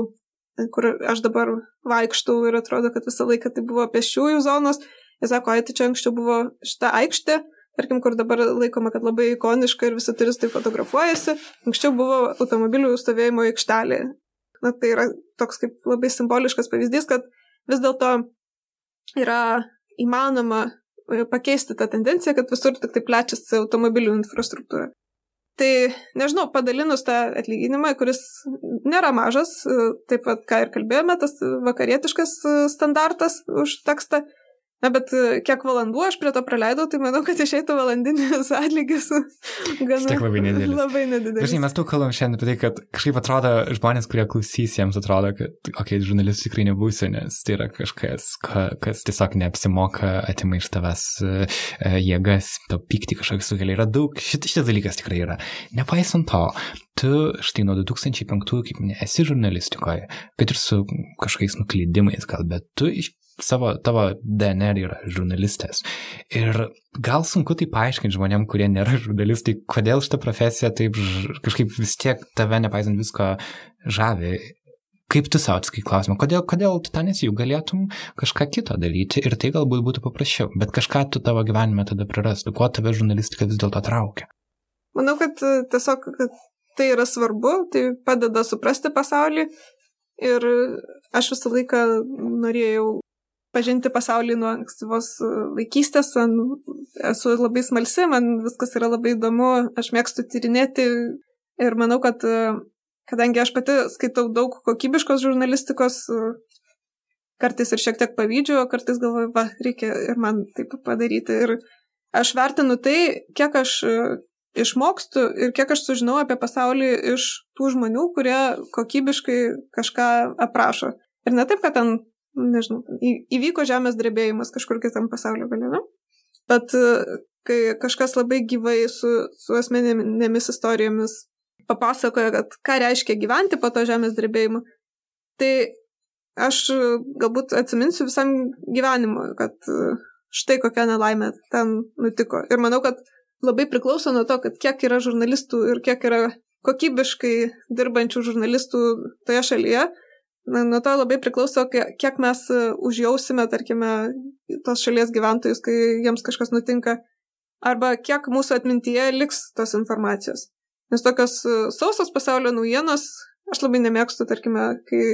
kur aš dabar vaikštau ir atrodo, kad visą laiką tai buvo pešiųjų zonos. Jie sako, ai, tai čia anksčiau buvo šita aikštė, tarkim, kur dabar laikoma, kad labai ikoniška ir visi turistai fotografuojasi, anksčiau buvo automobilių stovėjimo aikštelė. Na, tai yra toks kaip labai simboliškas pavyzdys, kad vis dėlto yra įmanoma pakeisti tą tendenciją, kad visur tik tai plečiasi automobilių infrastruktūra. Tai, nežinau, padalinus tą atlyginimą, kuris nėra mažas, e, taip pat, ką ir kalbėjome, tas vakarietiškas e, standartas už tekstą, Na, bet e, kiek valandų aš prie to praleidau, tai manau, kad išeitų valandinis atlygis. Gana, Tik labai nedidelis. Labai nedidelis. Žinai, mes tu kalbam šiandien apie tai, kad kažkaip atrodo, žmonės, kurie klausys, jiems atrodo, kad, okei, okay, žurnalistų tikrai nebūsiu, nes tai yra kažkas, ka, kas tiesiog neapsimoka, atima iš tavęs uh, jėgas, to pykti kažkokius sukelia. Yra daug, šit, šitas dalykas tikrai yra. Nepaisant to, tu štai nuo 2005, kaip ne, esi žurnalistikoje, kad ir su kažkokiais nuklydimais gal, bet tu iš savo, tavo DNR yra žurnalistės. Ir gal sunku tai paaiškinti žmonėm, kurie nėra žurnalistai, kodėl šitą profesiją taip kažkaip vis tiek tave, nepaisant visko, žavi. Kaip tu savo atsakai klausimą, kodėl, kodėl tu ten esi, juk galėtum kažką kito daryti ir tai galbūt būtų paprasčiau, bet kažką tu tavo gyvenime tada prarastų, kuo tave žurnalistika vis dėlto traukia? Manau, kad e, tiesiog kad tai yra svarbu, tai padeda suprasti pasaulį ir aš visą laiką norėjau pažinti pasaulį nuo ankstyvos e, vaikystės. Esu labai smalsi, man viskas yra labai įdomu, aš mėgstu tyrinėti ir manau, kad e, kadangi aš pati skaitau daug kokybiškos žurnalistikos, e, kartais ir šiek tiek pavydžiu, o kartais galvoju, va, reikia ir man taip padaryti. Ir aš vertinu tai, kiek aš išmokstu ir kiek aš sužinau apie pasaulį iš tų žmonių, kurie kokybiškai kažką aprašo. Ir ne taip, kad ten nežinau, įvyko žemės drebėjimas kažkur kitam pasaulio gale, ne? Bet e, kai kažkas labai gyvai su, su asmeninėmis istorijomis papasakoja, kad ką reiškia gyventi po to žemės drebėjimo, tai aš galbūt atsiminsiu visam gyvenimui, kad e, štai kokia nelaimė ten nutiko. Ir manau, kad labai priklauso nuo to, kad kiek yra žurnalistų ir kiek yra kokybiškai dirbančių žurnalistų toje šalyje, Na, nuo to labai priklauso, kiek mes e, užjausime, tarkime, tos šalies gyventojus, kai jiems kažkas nutinka, arba kiek mūsų atmintyje liks tos informacijos. Nes tokios e, sausos pasaulio naujienos, aš labai nemėgstu, tarkime, kai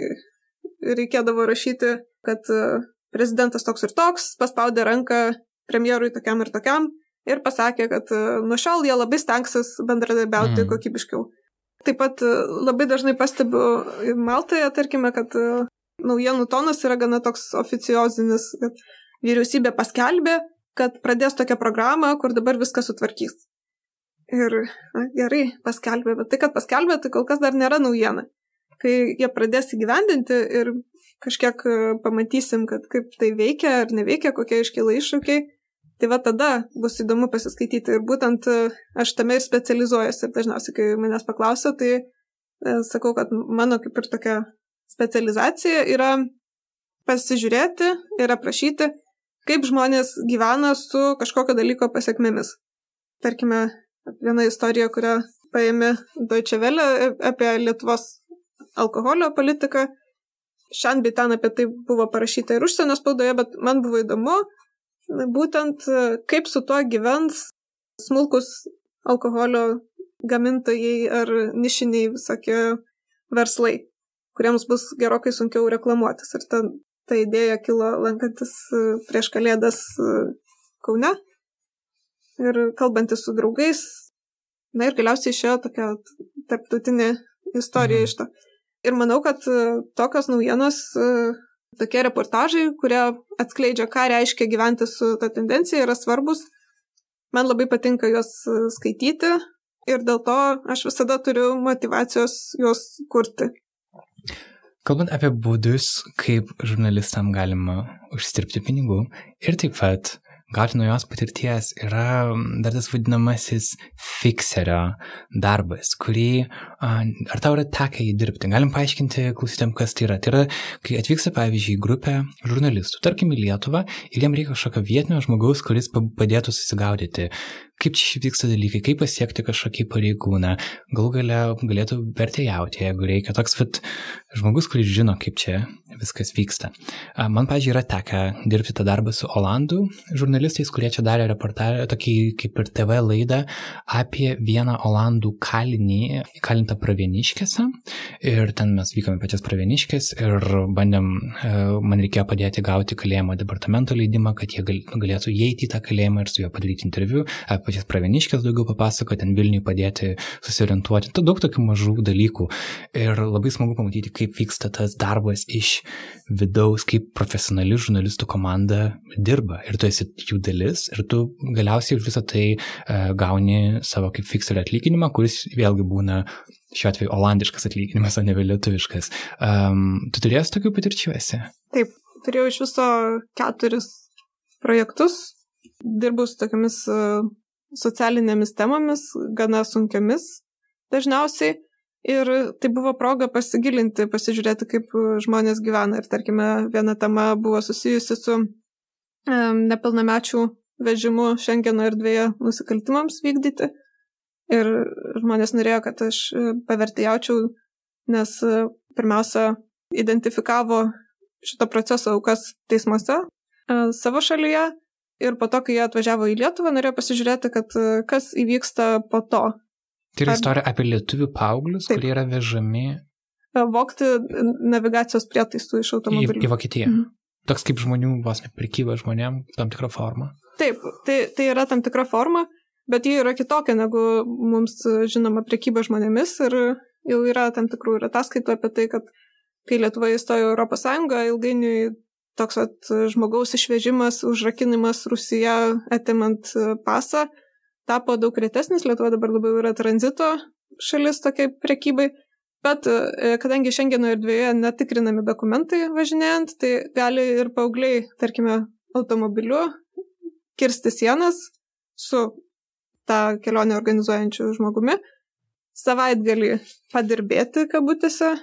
reikėdavo rašyti, kad e, prezidentas toks ir toks paspaudė ranką premjerui tokiam ir tokiam ir pasakė, kad nuo šiol jie labai stengsis bendradarbiauti mm. kokybiškiau. Taip pat e, labai dažnai pastebiu Maltoje, tarkime, kad e, naujienų tonas yra gana toks oficiozinis, kad vyriausybė paskelbė, kad pradės tokią programą, kur dabar viską sutvarkys. Ir na, gerai, paskelbė, bet tai, kad paskelbė, tai kol kas dar nėra naujiena. Kai jie pradės įgyvendinti ir kažkiek pamatysim, kad kaip tai veikia ar neveikia, kokie iškyla iššūkiai, Tai va tada bus įdomu pasiskaityti ir būtent e, aš tame ir specializuojuosi ir dažniausiai, kai manęs paklausia, tai e, sakau, kad mano kaip ir tokia specializacija yra pasižiūrėti ir aprašyti, kaip žmonės gyvena su kažkokio dalyko pasiekmėmis. Tarkime, viena istorija, kurią paėmė Deutsche Welle e, apie Lietuvos alkoholio politiką. Šiandien bei ten apie tai buvo parašyta ir užsienio spaudoje, bet man buvo įdomu, būtent e, kaip su tuo gyvens smulkus alkoholio gamintojai ar nišiniai visokie verslai, kuriems bus gerokai sunkiau reklamuotis. Ir ta, ta idėja kilo lankantis e, prieš kalėdas e, Kaune ir kalbantis su draugais. Na ir galiausiai išėjo tokia tarptautinė istorija mhm. iš to. Ir manau, kad tokios naujienos Tokie reportažai, kurie atskleidžia, ką reiškia gyventi su ta tendencija, yra svarbus. Man labai patinka juos e, skaityti ir dėl to aš visada turiu motivacijos juos kurti. Kalbant apie būdus, kaip žurnalistam galima užsidirbti pinigų ir taip pat gauti naujos patirties yra dar tas vadinamasis fikserio darbas, kurį, ar tau yra tekę įdirbti? Galim paaiškinti klausytėm, kas tai yra. Tai yra, kai atvyksta, pavyzdžiui, grupė žurnalistų, tarkim, į Lietuvą ir jiem reikia kažkokio vietinio žmogaus, kuris padėtų susigaudyti, kaip čia vyksta dalykai, kaip pasiekti kažkokį pareigūną, galų gale galėtų vertėjauti, jeigu reikia. Toks vat, žmogus, kuris žino, kaip čia viskas vyksta. Man, pažiūrėjau, yra tekę dirbti tą darbą su Olandų žurnalistais, kurie čia darė reportažą, tokį kaip ir TV laidą apie vieną Olandų kalinį, įkalintą pravieniškėse. Ir ten mes vykome pačias pravieniškės ir bandėm, e, man reikėjo padėti gauti kalėjimo departamento leidimą, kad jie galėtų įeiti į tą kalėjimą ir su juo padaryti interviu pačias pravieniškės daugiau papasakoti, ten Vilniui padėti susiorientuoti. Tai daug tokių mažų dalykų. Ir labai smagu pamatyti, kaip vyksta tas darbas iš vidaus, kaip profesionali žurnalistų komanda dirba. Ir tu esi jų dalis ir tu galiausiai už visą tai uh, gauni savo kaip fikselį atlyginimą, kuris vėlgi būna šiuo atveju olandiškas atlyginimas, o ne lietuviškas. Um, tu turėjęs tokių patirčių esi? Taip, turėjau iš viso keturis projektus, dirbau su tokiamis socialinėmis temomis, gana sunkiamis dažniausiai. Ir tai buvo proga pasigilinti, pasižiūrėti, kaip žmonės gyvena. Ir tarkime, viena tema buvo susijusi su um, nepilnamečių vežimu Šengeno erdvėje nusikaltimams vykdyti. Ir žmonės norėjo, kad aš pavertėjaučiau, nes pirmiausia, identifikavo šito proceso aukas teismuose savo šalyje Ir po to, kai jie atvažiavo į Lietuvą, norėjo pasižiūrėti, kad e, kas įvyksta po to. Tai yra istorija apie lietuvių paauglius, kurie yra vežami. E, vokti navigacijos prietaisų iš automobilių. Į, į Vokietiją. Mhm. Toks kaip žmonių, vos ne prekyba žmonėm, tam tikra forma. Taip, tai, tai yra tam tikra forma, bet ji yra kitokia negu mums žinoma prekyba žmonėmis ir jau yra tam tikrų ir ataskaitų apie tai, kad kai Lietuva įstojo Europos Sąjungą, ilgainiui toks at, žmogaus išvežimas, užrakinimas Rusija atimant e, pasą tapo daug retesnis, Lietuva dabar labiau yra tranzito šalis tokiai prekybai, bet e, kadangi šiandieno erdvėje netikrinami dokumentai važinėjant, tai gali ir paaugliai, tarkime, automobiliu kirsti sienas su tą kelionę organizuojančiu žmogumi, savaitgalį padirbėti kabutėse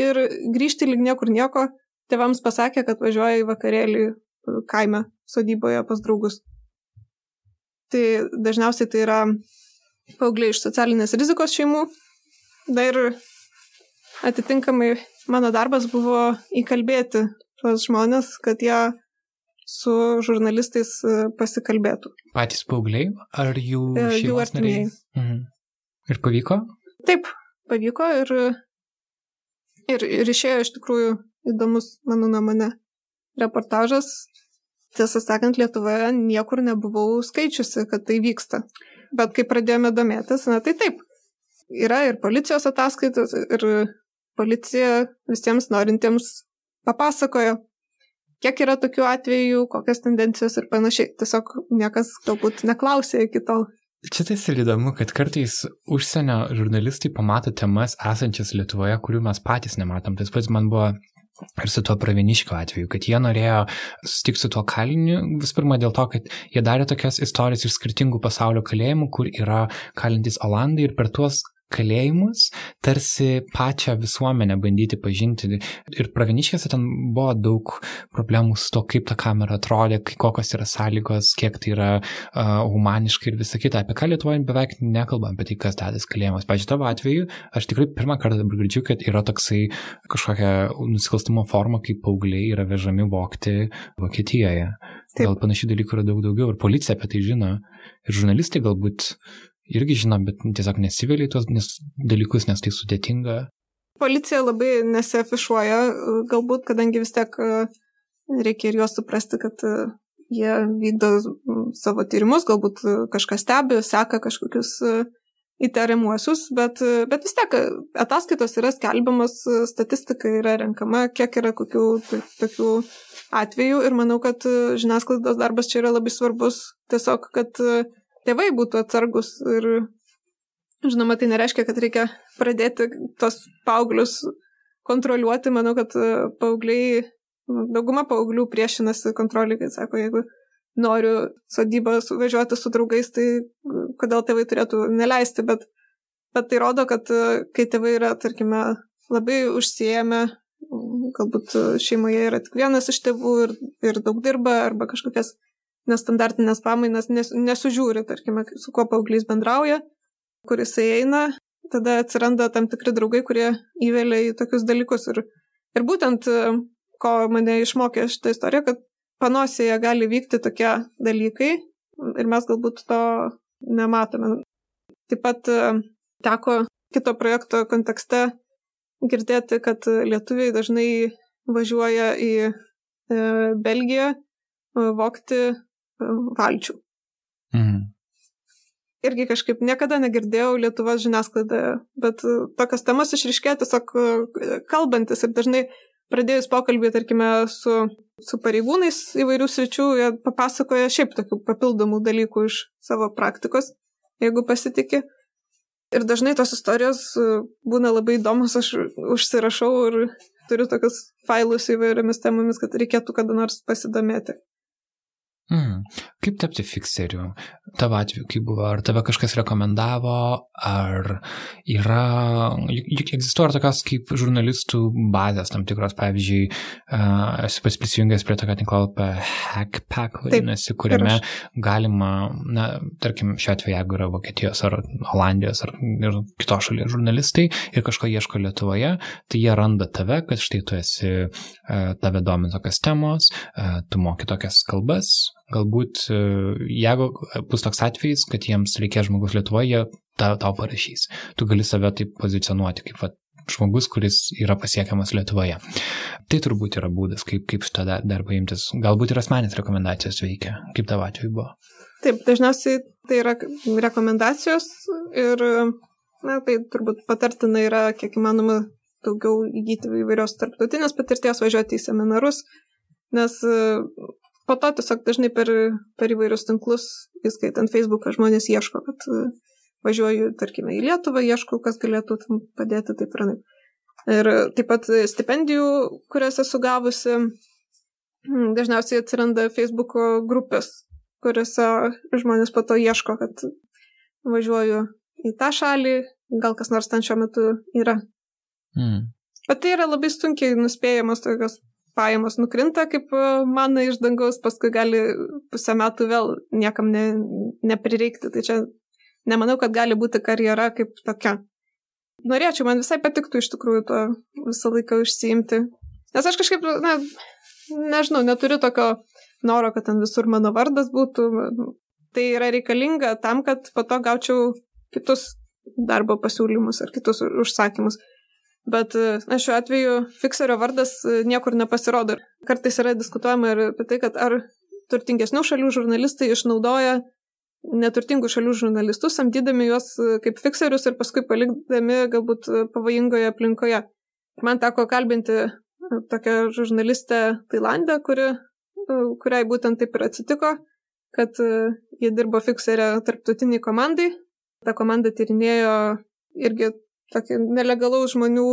ir grįžti lyg niekur nieko tėvams pasakė, kad važiuoja į vakarėlį kaime, sodyboje pas draugus. Tai dažniausiai tai yra paaugliai iš socialinės rizikos šeimų. Na ir atitinkamai mano darbas buvo įkalbėti tuos žmonės, kad jie su žurnalistais e, pasikalbėtų. Patys paaugliai ar jų, e, jų artimieji? Mhm. Ir pavyko? Taip, pavyko ir, ir, ir išėjo iš tikrųjų įdomus, mano nuomonė, reportažas. tiesą sakant, Lietuvoje niekur nebuvau skaičiusi, kad tai vyksta. Bet kai pradėjome domėtis, na tai taip. Yra ir policijos ataskaitos, ir policija visiems norintiems papasakojo, kiek yra tokių atvejų, kokias tendencijos ir panašiai. Tiesiog niekas galbūt neklausė iki tol. Čia tai ir įdomu, kad kartais užsienio žurnalistai pamato temas esančias Lietuvoje, kurių mes patys nematom. Tas pats man buvo Ir su tuo praviniškiu atveju, kad jie norėjo susitikti su tuo kaliniu, vis pirma dėl to, kad jie darė tokias istorijas iš skirtingų pasaulio kalėjimų, kur yra kalintys Olandai ir per tuos kalėjimus, tarsi pačią visuomenę bandyti pažinti. Ir praviniškėse ten buvo daug problemų su to, kaip ta kamera atrodė, kokios yra sąlygos, kiek tai yra uh, humaniška ir visa kita. Apie ką Lietuvoje beveik nekalbam apie tai, kas dedas kalėjimas. Pavyzdžiui, tavo atveju, aš tikrai pirmą kartą dabar girdžiu, kad yra toksai kažkokia nusikalstamo forma, kaip paaugliai yra vežami vokti Vokietijoje. Taip. Gal panašių dalykų yra daug daugiau ir policija apie tai žino. Ir žurnalistai galbūt irgi žino, bet tiesiog nesivėlė į tuos nes, dalykus, nes tai sudėtinga. Policija labai nesiafišuoja, galbūt, kadangi vis tiek e, reikia ir juos suprasti, kad e, jie vykdo savo tyrimus, galbūt e, kažką stebi, seka kažkokius įtariamuosius, bet, bet vis tiek ataskaitos yra skelbiamas, statistika yra renkama, kiek yra kokių tokių atvejų ir manau, kad žiniasklaidos darbas čia yra labai svarbus, tiesiog, kad tėvai būtų atsargus ir žinoma, tai nereiškia, kad reikia pradėti tos paauglius kontroliuoti. Manau, kad e, paaugliai, dauguma paauglių priešinasi kontroliai, kai sako, jeigu noriu sodybą važiuoti su draugais, tai kodėl tėvai turėtų neleisti, bet, bet tai rodo, kad e, kai tėvai yra, tarkime, labai užsiemę, galbūt šeimoje yra tik vienas iš tėvų ir, ir daug dirba, arba kažkokias nestandartinės pamainas nes, nesužiūri, tarkime, su kuo paauglys bendrauja, kur jisai eina, tada atsiranda tam tikri draugai, kurie įvelia į tokius dalykus. Ir, ir būtent, ko mane išmokė šitą istoriją, kad panosėje gali vykti tokie dalykai ir mes galbūt to nematome. Taip pat teko kito projekto kontekste girdėti, kad lietuviai dažnai važiuoja į e, Belgiją vokti valčių. Mhm. Irgi kažkaip niekada negirdėjau Lietuvos žiniasklaidoje, bet tokios temas išriškėjo tiesiog e, kalbantis ir dažnai pradėjus pokalbį, tarkime, su, su pareigūnais įvairių sričių, jie papasakoja šiaip tokių papildomų dalykų iš savo praktikos, jeigu pasitikė. Ir dažnai tos istorijos e, būna labai įdomus, aš užsirašau ir turiu tokius failus įvairiomis temomis, kad reikėtų kada nors pasidomėti. Mm. Kaip tapti fikseriu? Tavo atveju, kaip buvo? Ar tave kažkas rekomendavo? Ar yra... Juk, juk egzistuoja tokios kaip žurnalistų bazės tam tikros, pavyzdžiui, uh, esu pas prisijungęs prie tokio tinklalapio Hackpack, vadinasi, kuriame galima, na, tarkim, šiuo atveju, jeigu yra Vokietijos ar Olandijos ar kitos šalies žurnalistai ir kažko ieško Lietuvoje, tai jie randa tave, kad štai tu esi, uh, tave domina tokios temos, uh, tu moki tokias kalbas, Galbūt e, jeigu bus toks atvejis, kad jiems reikės žmogus Lietuvoje, jie ta, tau parašys. Tu gali save taip pozicionuoti kaip va, žmogus, kuris yra pasiekiamas Lietuvoje. Tai turbūt yra būdas, kaip, kaip šitą darbą imtis. Galbūt ir asmenės rekomendacijos veikia, kaip tavo atveju buvo. Taip, dažniausiai tai yra rekomendacijos ir na, tai turbūt patartina yra kiek įmanoma daugiau įgyti įvairios tarptautinės patirties, važiuoti į seminarus, nes po to tiesiog dažnai per, per įvairius tinklus, įskaitant Facebooką, žmonės ieško, kad e, važiuoju, tarkime, į Lietuvą, ieškau, kas galėtų tam padėti, taip ir taip. Ir taip pat stipendijų, kurias esu gavusi, dažniausiai atsiranda Facebooko grupės, kuriuose žmonės po to ieško, kad važiuoju į tą šalį, gal kas nors ten šiuo metu yra. Mm. Bet tai yra labai sunkiai nuspėjamos tokios pajamos nukrinta kaip e, mana iš dangaus, paskui gali pusę metų vėl niekam ne, neprireikti. Tai čia nemanau, kad gali būti karjera kaip tokia. Norėčiau, man visai patiktų iš tikrųjų to visą laiką užsiimti. Nes aš kažkaip, na, nežinau, neturiu tokio noro, kad ten visur mano vardas būtų. Tai yra reikalinga tam, kad po to gaučiau kitus darbo pasiūlymus ar kitus užsakymus. Bet na, šiuo atveju fikserio vardas e, niekur nepasirodo. Kartais yra diskutuojama ir apie tai, kad ar turtingesnių šalių žurnalistai išnaudoja neturtingų šalių žurnalistus, samdydami juos kaip fikserius ir paskui palikdami galbūt pavojingoje aplinkoje. Man teko kalbinti tokią žurnalistę Tailandę, kuri, kuriai būtent taip ir atsitiko, kad jie dirbo fikserė tarptautiniai komandai. Ta komanda tyrinėjo irgi tokį nelegalaus žmonių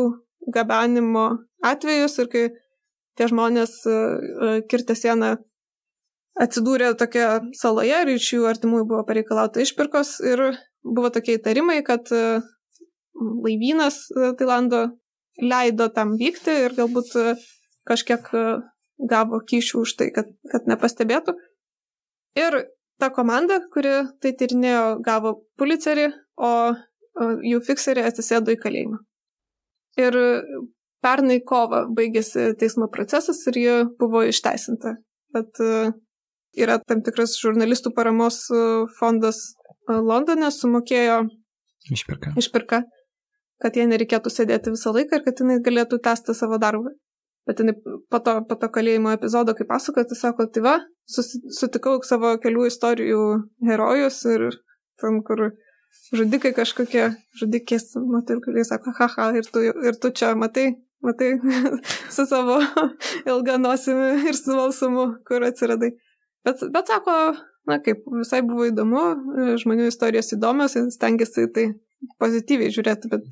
gabenimo atvejus ir kai tie žmonės e, e, kirtę sieną atsidūrė tokia saloje ir iš jų artimųjų buvo pareikalauta išpirkos ir buvo tokie įtarimai, kad e, laivynas Tailando leido tam vykti ir galbūt kažkiek gavo kyšių už tai, kad, kad nepastebėtų. Ir ta komanda, kuri tai tyrinėjo, gavo policerį, o jų fikseriai atsisėdo į kalėjimą. Ir pernai kovo baigėsi teismo procesas ir ji buvo išteisinta. Bet e, yra tam tikras žurnalistų paramos e, fondas e, Londone sumokėjo išpirka. išpirka, kad jie nereikėtų sėdėti visą laiką ir kad jinai galėtų tęsti savo darbą. Bet jinai po to, po to kalėjimo epizodo, kai pasakoja, tai sako, tai va, susitikau savo kelių istorijų herojus ir tam, kur žudikai kažkokie, žudikės moterų, kurie sako, haha, ir tu, ir tu čia matai, matai, su savo ilga nosimi ir su valsumu, kur atsiradai. Bet, bet sako, na kaip, visai buvo įdomu, žmonių istorijos įdomios, stengiasi tai pozityviai žiūrėti, bet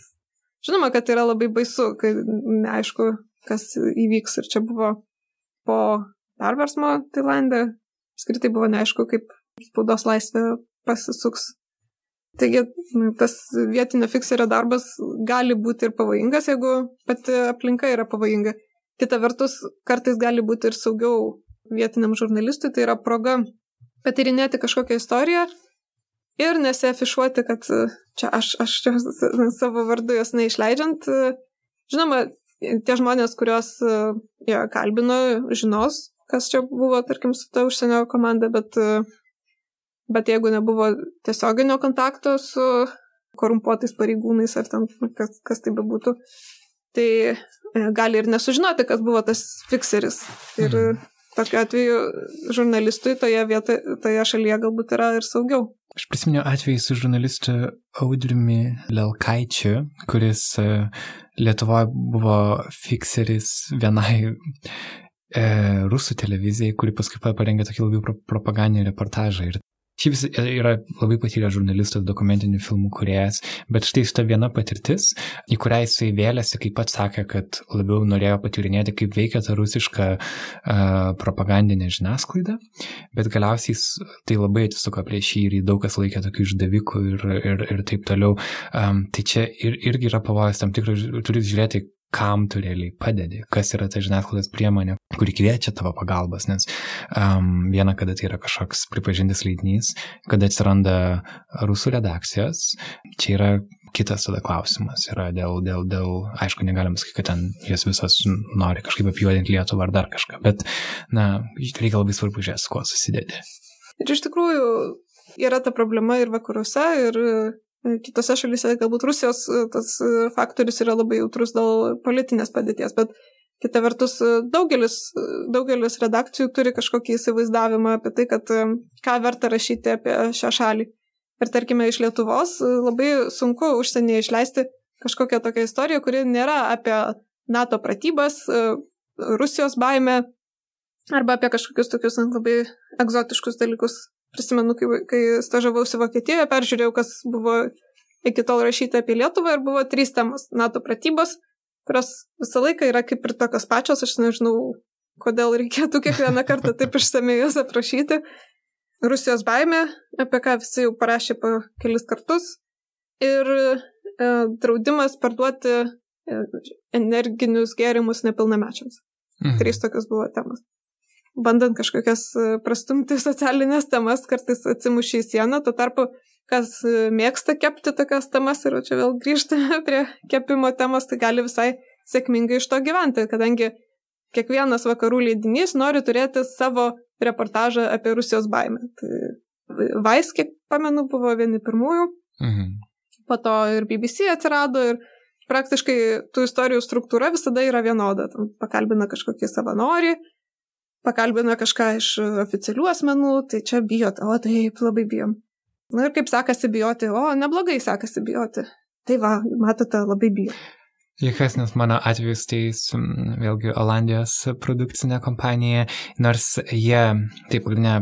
žinoma, kad yra labai baisu, kai neaišku, kas įvyks. Ir čia buvo po perversmo Tailandė, skritai buvo neaišku, kaip spaudos laisvė pasisuks Taigi tas vietinio fikserio darbas gali būti ir pavojingas, jeigu pati aplinka yra pavojinga. Kita vertus, kartais gali būti ir saugiau vietiniam žurnalistui, tai yra proga patyrinėti kažkokią istoriją ir nesiafišuoti, kad čia aš, aš čia savo vardu jos neišleidžiant. Žinoma, tie žmonės, kuriuos jie kalbino, žinos, kas čia buvo, tarkim, su ta užsienio komanda, bet uh, Bet jeigu nebuvo tiesioginio kontakto su korumpuotais pareigūnais ar ten kas, kas tai bebūtų, tai e, gali ir nesužinoti, kas buvo tas fikseris. Ir mhm. tokiu atveju žurnalistui toje, vietoje, toje šalyje galbūt yra ir saugiau. Aš prisiminiau atvejį su žurnalistu Audriumi Lelkaičiu, kuris e, Lietuvoje buvo fikseris vienai e, rusų televizijai, kuri paskui parengė tokį labai propagandinį reportažą. Ir Šiaip jis yra labai patyręs žurnalistas, dokumentinių filmų kuriejas, bet štai šita viena patirtis, į kurią jisai vėlėsi, kaip pats sakė, kad labiau norėjo patyrinėti, kaip veikia ta rusiška uh, propagandinė žiniasklaida, bet galiausiai tai labai atsisuko prieš jį ir jį daug kas laikė tokių išdavikų ir, ir, ir taip toliau. Um, tai čia ir, irgi yra pavojus tam tikras, turi žiūrėti, kam tu realiai padedi, kas yra ta žiniasklaidos priemonė, kuri kviečia tavo pagalbas, nes um, viena, kada tai yra kažkoks pripažintas leidinys, kada atsiranda rusų redakcijos, čia yra kitas tada klausimas yra dėl, dėl, dėl aišku, negalim sakyti, kad ten jas visas nori kažkaip apjuodinti Lietuvą ar dar kažką, bet, na, reikia labai svarbu žiūrėti, su kuo susidėti. Ir iš tikrųjų yra ta problema ir vakaruose, ir kitose šalyse galbūt Rusijos e, tas e, faktorius yra labai jautrus dėl politinės padėties, bet kita vertus daugelis, daugelis redakcijų turi kažkokį įsivaizdavimą apie tai, kad ką verta rašyti apie šią šalį. Ir tarkime, iš Lietuvos labai sunku užsienyje išleisti kažkokią tokią istoriją, kuri nėra apie NATO pratybas, Rusijos baimę arba apie kažkokius tokius labai egzotiškus dalykus. Prisimenu, kai, kai stažavausi Vokietijoje, peržiūrėjau, kas buvo iki tol rašyta apie Lietuvą ir buvo trys temos - NATO pratybos, kurios visą laiką yra kaip ir tokios pačios, aš nežinau, kodėl reikėtų kiekvieną kartą taip išsamei jas aprašyti. Rusijos baimė, apie ką visi jau parašė po kelis kartus. Ir e, draudimas parduoti e, energinius gėrimus nepilnamečiams. Mhm. Trys tokios buvo temos bandant kažkokias e, prastumti socialinės temas, kartais atsimušė į sieną, tuo tarpu, kas e, mėgsta kepti tokias temas ir čia vėl grįžtame prie kepimo temos, tai gali visai sėkmingai iš to gyventi, kadangi kiekvienas vakarų leidinys nori turėti savo reportažą apie Rusijos baimę. Tai Vais, kiek pamenu, buvo vieni pirmųjų, mhm. po to ir BBC atsirado ir praktiškai tų istorijų struktūra visada yra vienoda. Tam pakalbina kažkokį savanorį, pakalbina kažką iš oficialių asmenų, tai čia bijot, o taip, labai bijom. Na ir kaip sekasi bijoti, o neblogai sekasi bijoti. Tai va, matote, labai bijom. Juokesnis mano atvejus, tai vėlgi Olandijos produkcinė kompanija, nors jie, taip, pagrindinė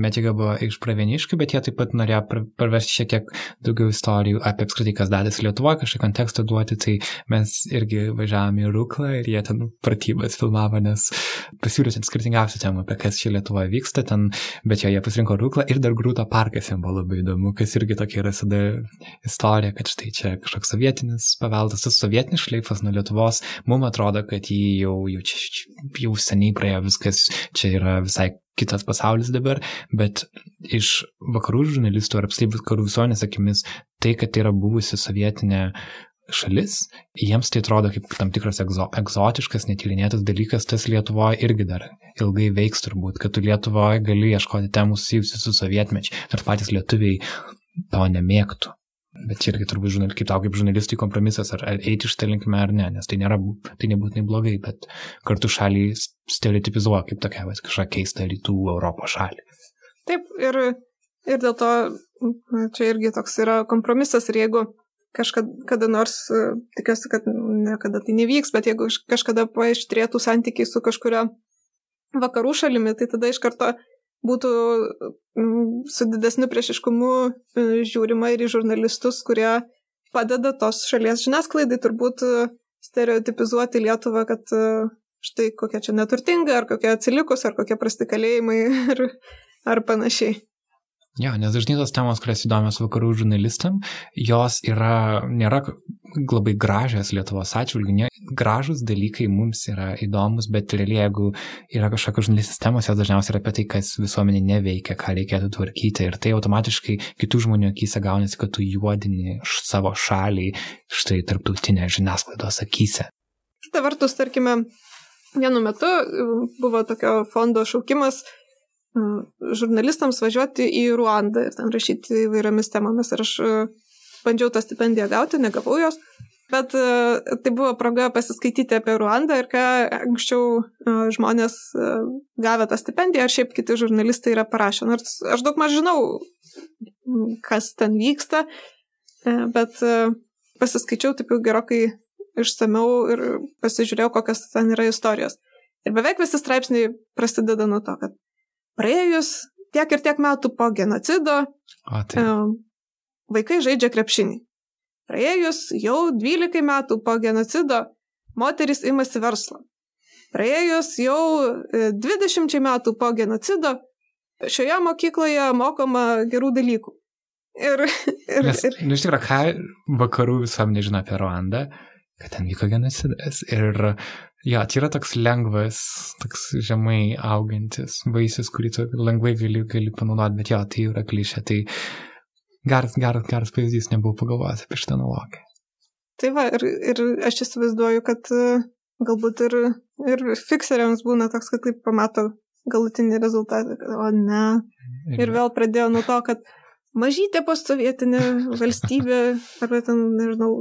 medžiaga buvo iš pravieniškių, bet jie taip pat norėjo parvežti šiek tiek daugiau istorijų apie apskritai, kas dadasi Lietuvoje, kažkokį kontekstą duoti, tai mes irgi važiavome į Ruklą ir jie ten pratybas filmavo, nes pasiūlė ten skirtingiausių temų, apie kas čia Lietuvoje vyksta, ten, bet jo jie pasirinko Ruklą ir dar Grūto parkas jiems buvo labai įdomu, kas irgi tokia yra sada istorija, kad štai čia kažkoks sovietinis paveldas, tas sovietinis sovietinis šleifas nuo Lietuvos, mums atrodo, kad jį jau, jau, čia, jau seniai praėjo viskas, čia yra visai kitas pasaulis dabar, bet iš vakarų žurnalistų ar apskritai vakarų visuomenės akimis, tai, kad tai yra buvusi sovietinė šalis, jiems tai atrodo kaip tam tikras egzo, egzotiškas, netyrinėtas dalykas, tas Lietuvoje irgi dar ilgai veiks turbūt, kad tu Lietuvoje gali ieškoti temų susijusių su sovietmečiu, nors patys lietuviai to nemėgtų. Bet čia irgi turbūt, žurnal, kaip tau kaip žurnalistui kompromisas, ar, ar eiti iš tą linkmę ar ne, nes tai, nėra, tai nebūtinai blogai, bet kartu šalį stereotipizuoja kaip tokia, va, kažkokia keista rytų Europos šalį. Taip, ir, ir dėl to čia irgi toks yra kompromisas ir jeigu kažkada nors, tikiuosi, kad niekada tai nevyks, bet jeigu kažkada paaištrėtų santykiai su kažkurio vakarų šalimi, tai tada iš karto būtų mm, su didesniu priešiškumu e, žiūrima ir į žurnalistus, kurie padeda tos šalies žiniasklaidai turbūt e, stereotipizuoti Lietuvą, kad e, štai kokia čia neturtinga, ar kokia atsilikus, ar kokie prasti kalėjimai, ar, ar panašiai. Jo, nes dažnai tos temos, kurios įdomios vakarų žurnalistam, jos yra, nėra labai gražios Lietuvos atžvilgių, gražus dalykai mums yra įdomus, bet realiai jeigu yra kažkokios žurnalistės temos, jos dažniausiai yra apie tai, kas visuomenė neveikia, ką reikėtų tvarkyti ir tai automatiškai kitų žmonių akise gaunasi, kad tu juodini savo šalį štai tarptautinė žiniasklaidos akise. Kita vertus, tarkime, vienu metu buvo tokio fondo šaukimas žurnalistams važiuoti į Ruandą ir ten rašyti įvairiomis temomis. Ir aš bandžiau tą stipendiją gauti, negavau jos, bet tai buvo proga pasiskaityti apie Ruandą ir ką anksčiau žmonės gavę tą stipendiją, ar šiaip kiti žurnalistai yra parašę. Nors aš daug maž žinau, kas ten vyksta, bet pasiskaičiau taip jau gerokai išsameu ir pasižiūrėjau, kokios ten yra istorijos. Ir beveik visi straipsniai prasideda nuo to, kad praėjus tiek ir tiek metų po genocido o, tai. vaikai žaidžia krepšinį. Praėjus jau 12 metų po genocido moteris imasi verslo. Praėjus jau 20 e, metų po genocido šioje mokykloje mokoma gerų dalykų. Ir, ir, Nes, ir... Nu, iš tikrųjų, ką vakarų visuomenė žino apie Ruandą, kad ten vyko genocidas. Ir Jo, čia yra toks lengvas, toks žemai augantis vaisius, kurį tu lengvai gali, gali panaudoti, bet jo, tai yra klišė, tai geras, geras, geras pavyzdys, nebuvau pagalvojęs apie šitą analogiją. Tai va, ir, ir aš įsivaizduoju, kad e, galbūt ir, ir fikseriams būna toks, kad taip pamato galutinį rezultatą, o ne. Ir vėl pradėjo nuo to, kad mažytė postsovietinė valstybė, arba ten, nežinau,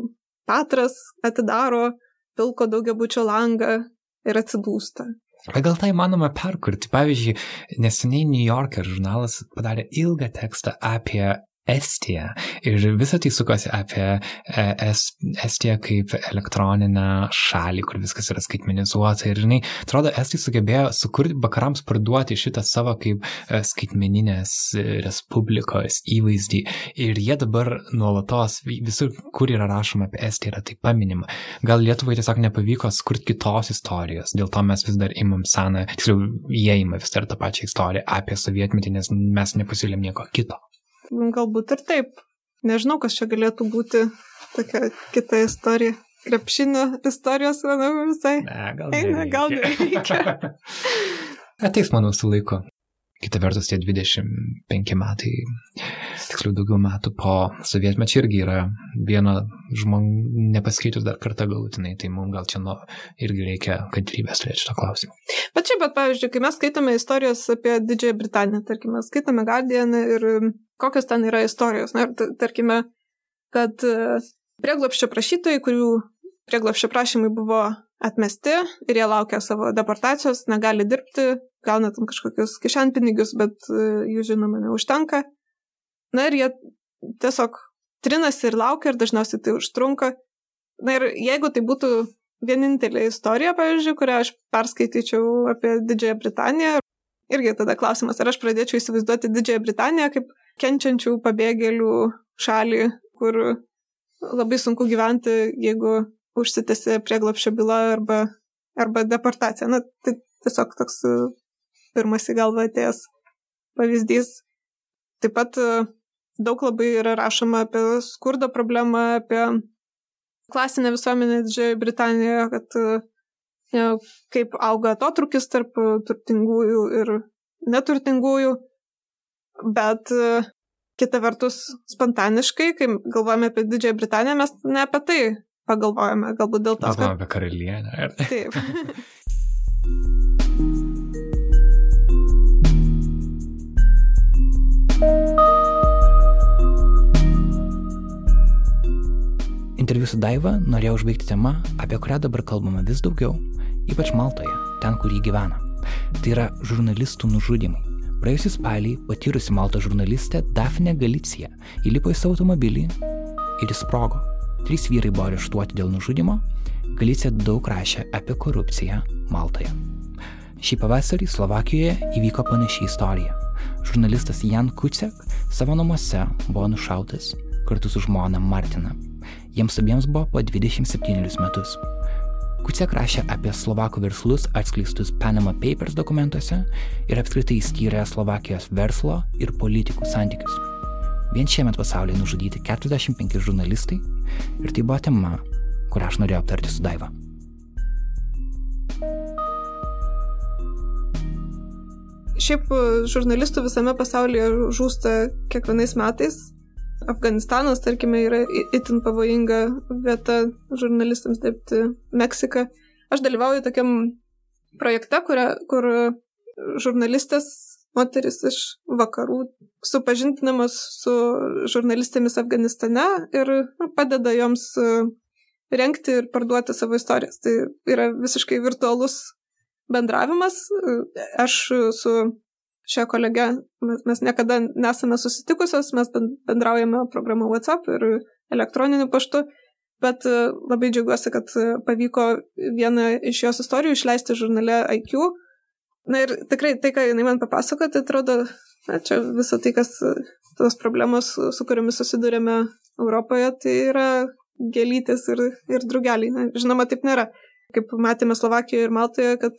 Patras atidaro pilko daugiabučio langą ir atsidūsta. Gal tai įmanoma perkurti? Pavyzdžiui, neseniai New Yorker žurnalas padarė ilgą tekstą apie Estiją. Ir visą tai sukosi apie e, Estiją kaip elektroninę šalį, kur viskas yra skaitmenizuota. Ir, žinai, atrodo, Estai sugebėjo sukurti vakarams parduoti šitą savo kaip e, skaitmeninės respublikos įvaizdį. Ir jie dabar nuolatos, visur, kur yra rašoma apie Estiją, yra tai paminima. Gal Lietuvai tiesiog nepavyko sukurti kitos istorijos, dėl to mes vis dar imam seną, tiksliau, jie ima vis dar tą pačią istoriją apie sovietmetį, nes mes nepasiūlėm nieko kito. Galbūt ir taip. Nežinau, kas čia galėtų būti tokia kita istorija. Krepšinio istorijos, manau, visai. Ne, gal ne. Gal nereikia. Ateis, manau, su laiku. Kita vertus, tie 25 metai, tiksliau daugiau metų po sovietmečio irgi yra vieno žmonių nepaskaitus dar kartą galutinai, tai mums gal čia nu, irgi reikia kantrybės turėti šito klausimą. Bet šiaip, bet pavyzdžiui, kai mes skaitome istorijos apie Didžiąją Britaniją, tarkime, skaitome Guardian ir kokios ten yra istorijos. Na, tarkime, kad e, prieglopščio prašytojai, kurių prieglopščio prašymai buvo atmesti ir jie laukia savo deportacijos, negali dirbti, gauna tam kažkokius kišenpinigius, bet e, jų žinoma neužtenka. Na ir jie tiesiog trinasi ir laukia ir dažniausiai tai užtrunka. Na ir jeigu tai būtų vienintelė istorija, pavyzdžiui, kurią aš perskaityčiau apie Didžiąją Britaniją, irgi tada klausimas, ar aš pradėčiau įsivaizduoti Didžiąją Britaniją kaip kenčiančių pabėgėlių šalį, kur labai sunku gyventi, jeigu užsitęsi prieglapšio byla arba, arba deportacija. Na, tai tiesiog toks e, pirmas į galvą atėjęs pavyzdys. Taip pat e, daug labai yra rašoma apie skurdo problemą, apie klasinę visuomenę Didžiojoje Britanijoje, kad e, kaip auga atotrukis tarp turtingųjų ir neturtingųjų. Bet kita vertus, spontaniškai, kai galvojame apie Didžiąją Britaniją, mes ne apie tai pagalvojame, galbūt dėl to. Mes galvojame apie karalienę. Taip. Interviu su Daiva norėjau užbaigti temą, apie kurią dabar kalbama vis daugiau, ypač Maltoje, ten, kur jį gyvena. Tai yra žurnalistų nužudimai. Praėjusį spalį patyrusi Malto žurnalistė Dafne Galicija įlipo į savo automobilį ir įsprogo. Trys vyrai buvo areštuoti dėl nužudimo, Galicija daug rašė apie korupciją Maltoje. Šį pavasarį Slovakijoje įvyko panaši istorija. Žurnalistas Jan Kuciak savo namuose buvo nušautas kartu su žmona Martina. Jiems abiems buvo po 27 metus. Kuciak rašė apie Slovakų verslus atskleistus Panama Papers dokumentuose ir apskritai skyrė Slovakijos verslo ir politikų santykius. Vien šiemet pasaulyje nužudyti 45 žurnalistai ir tai buvo tema, kurią aš norėjau aptarti su Daiva. Šiaip e, žurnalistų visame pasaulyje žūsta kiekvienais metais. Afganistanas, tarkime, yra itin pavojinga vieta žurnalistams dirbti. Meksika. Aš dalyvauju tokiam projekte, kuria, kur žurnalistės moteris iš vakarų supažintinamos su žurnalistėmis Afganistane ir na, padeda joms e, renkti ir parduoti savo istorijas. Tai yra visiškai virtualus bendravimas. Aš su šią kolegę, mes, niekada nesame susitikusios, mes bendraujame programą WhatsApp ir elektroniniu paštu, bet e, labai džiaugiuosi, kad pavyko vieną iš jos istorijų išleisti žurnale IQ Na ir tikrai tai, ką jinai man papasakojo, tai atrodo, na, čia visą tai, kas tos problemos, su kuriomis susidurėme Europoje, tai yra gėlytės ir, ir drugeliai. Na, žinoma, taip nėra. Kaip matėme Slovakijoje ir Maltoje, kad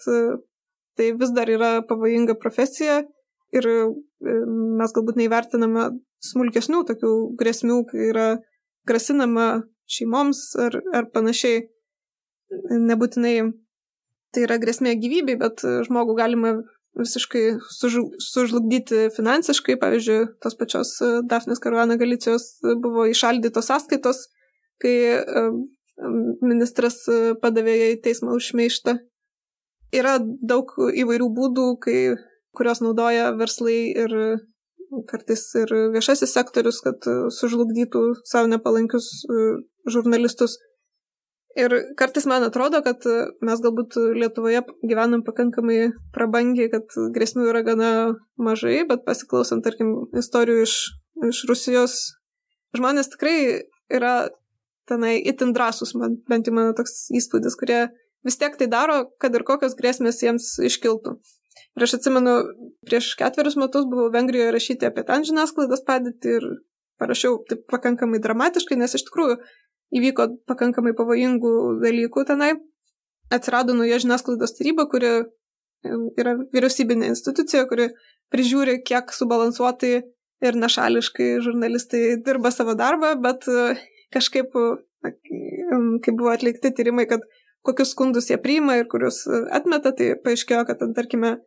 tai vis dar yra pavojinga profesija ir e, mes galbūt neįvertiname smulkesnių tokių grėsmių, kai yra grasinama šeimoms ar, ar panašiai. Nebūtinai tai yra grėsmė gyvybei, bet žmogų galima visiškai sužlugdyti finansiškai. Pavyzdžiui, tos pačios Dafnės Karuana Galicijos buvo išaldytos sąskaitos, kai ministras padavė ją į teismą už šmeištą. Yra daug įvairių būdų, kai, kurios naudoja verslai ir kartais ir viešasis sektorius, kad sužlugdytų savo nepalankius žurnalistus. Ir kartais man atrodo, kad mes galbūt Lietuvoje gyvenam pakankamai prabangiai, kad grėsmių yra gana mažai, bet pasiklausant, tarkim, istorijų iš, iš Rusijos, žmonės tikrai yra tenai itin drąsus, man, bent jau mano toks įspūdis, kurie vis tiek tai daro, kad ir kokios grėsmės jiems iškiltų. Ir aš atsimenu, prieš ketverius metus buvau Vengrijoje rašyti apie ten žiniasklaidos padėtį ir parašiau taip pakankamai dramatiškai, nes iš tikrųjų įvyko pakankamai pavojingų dalykų tenai. Atsirado nauja žiniasklaidos taryba, kuri yra vyriausybinė institucija, kuri prižiūri, kiek subalansuotai ir nešališkai žurnalistai dirba savo darbą, bet e, kažkaip, kai buvo atlikti tyrimai, kad kokius skundus jie priima ir kuriuos e, atmeta, tai paaiškėjo, kad, tarkime,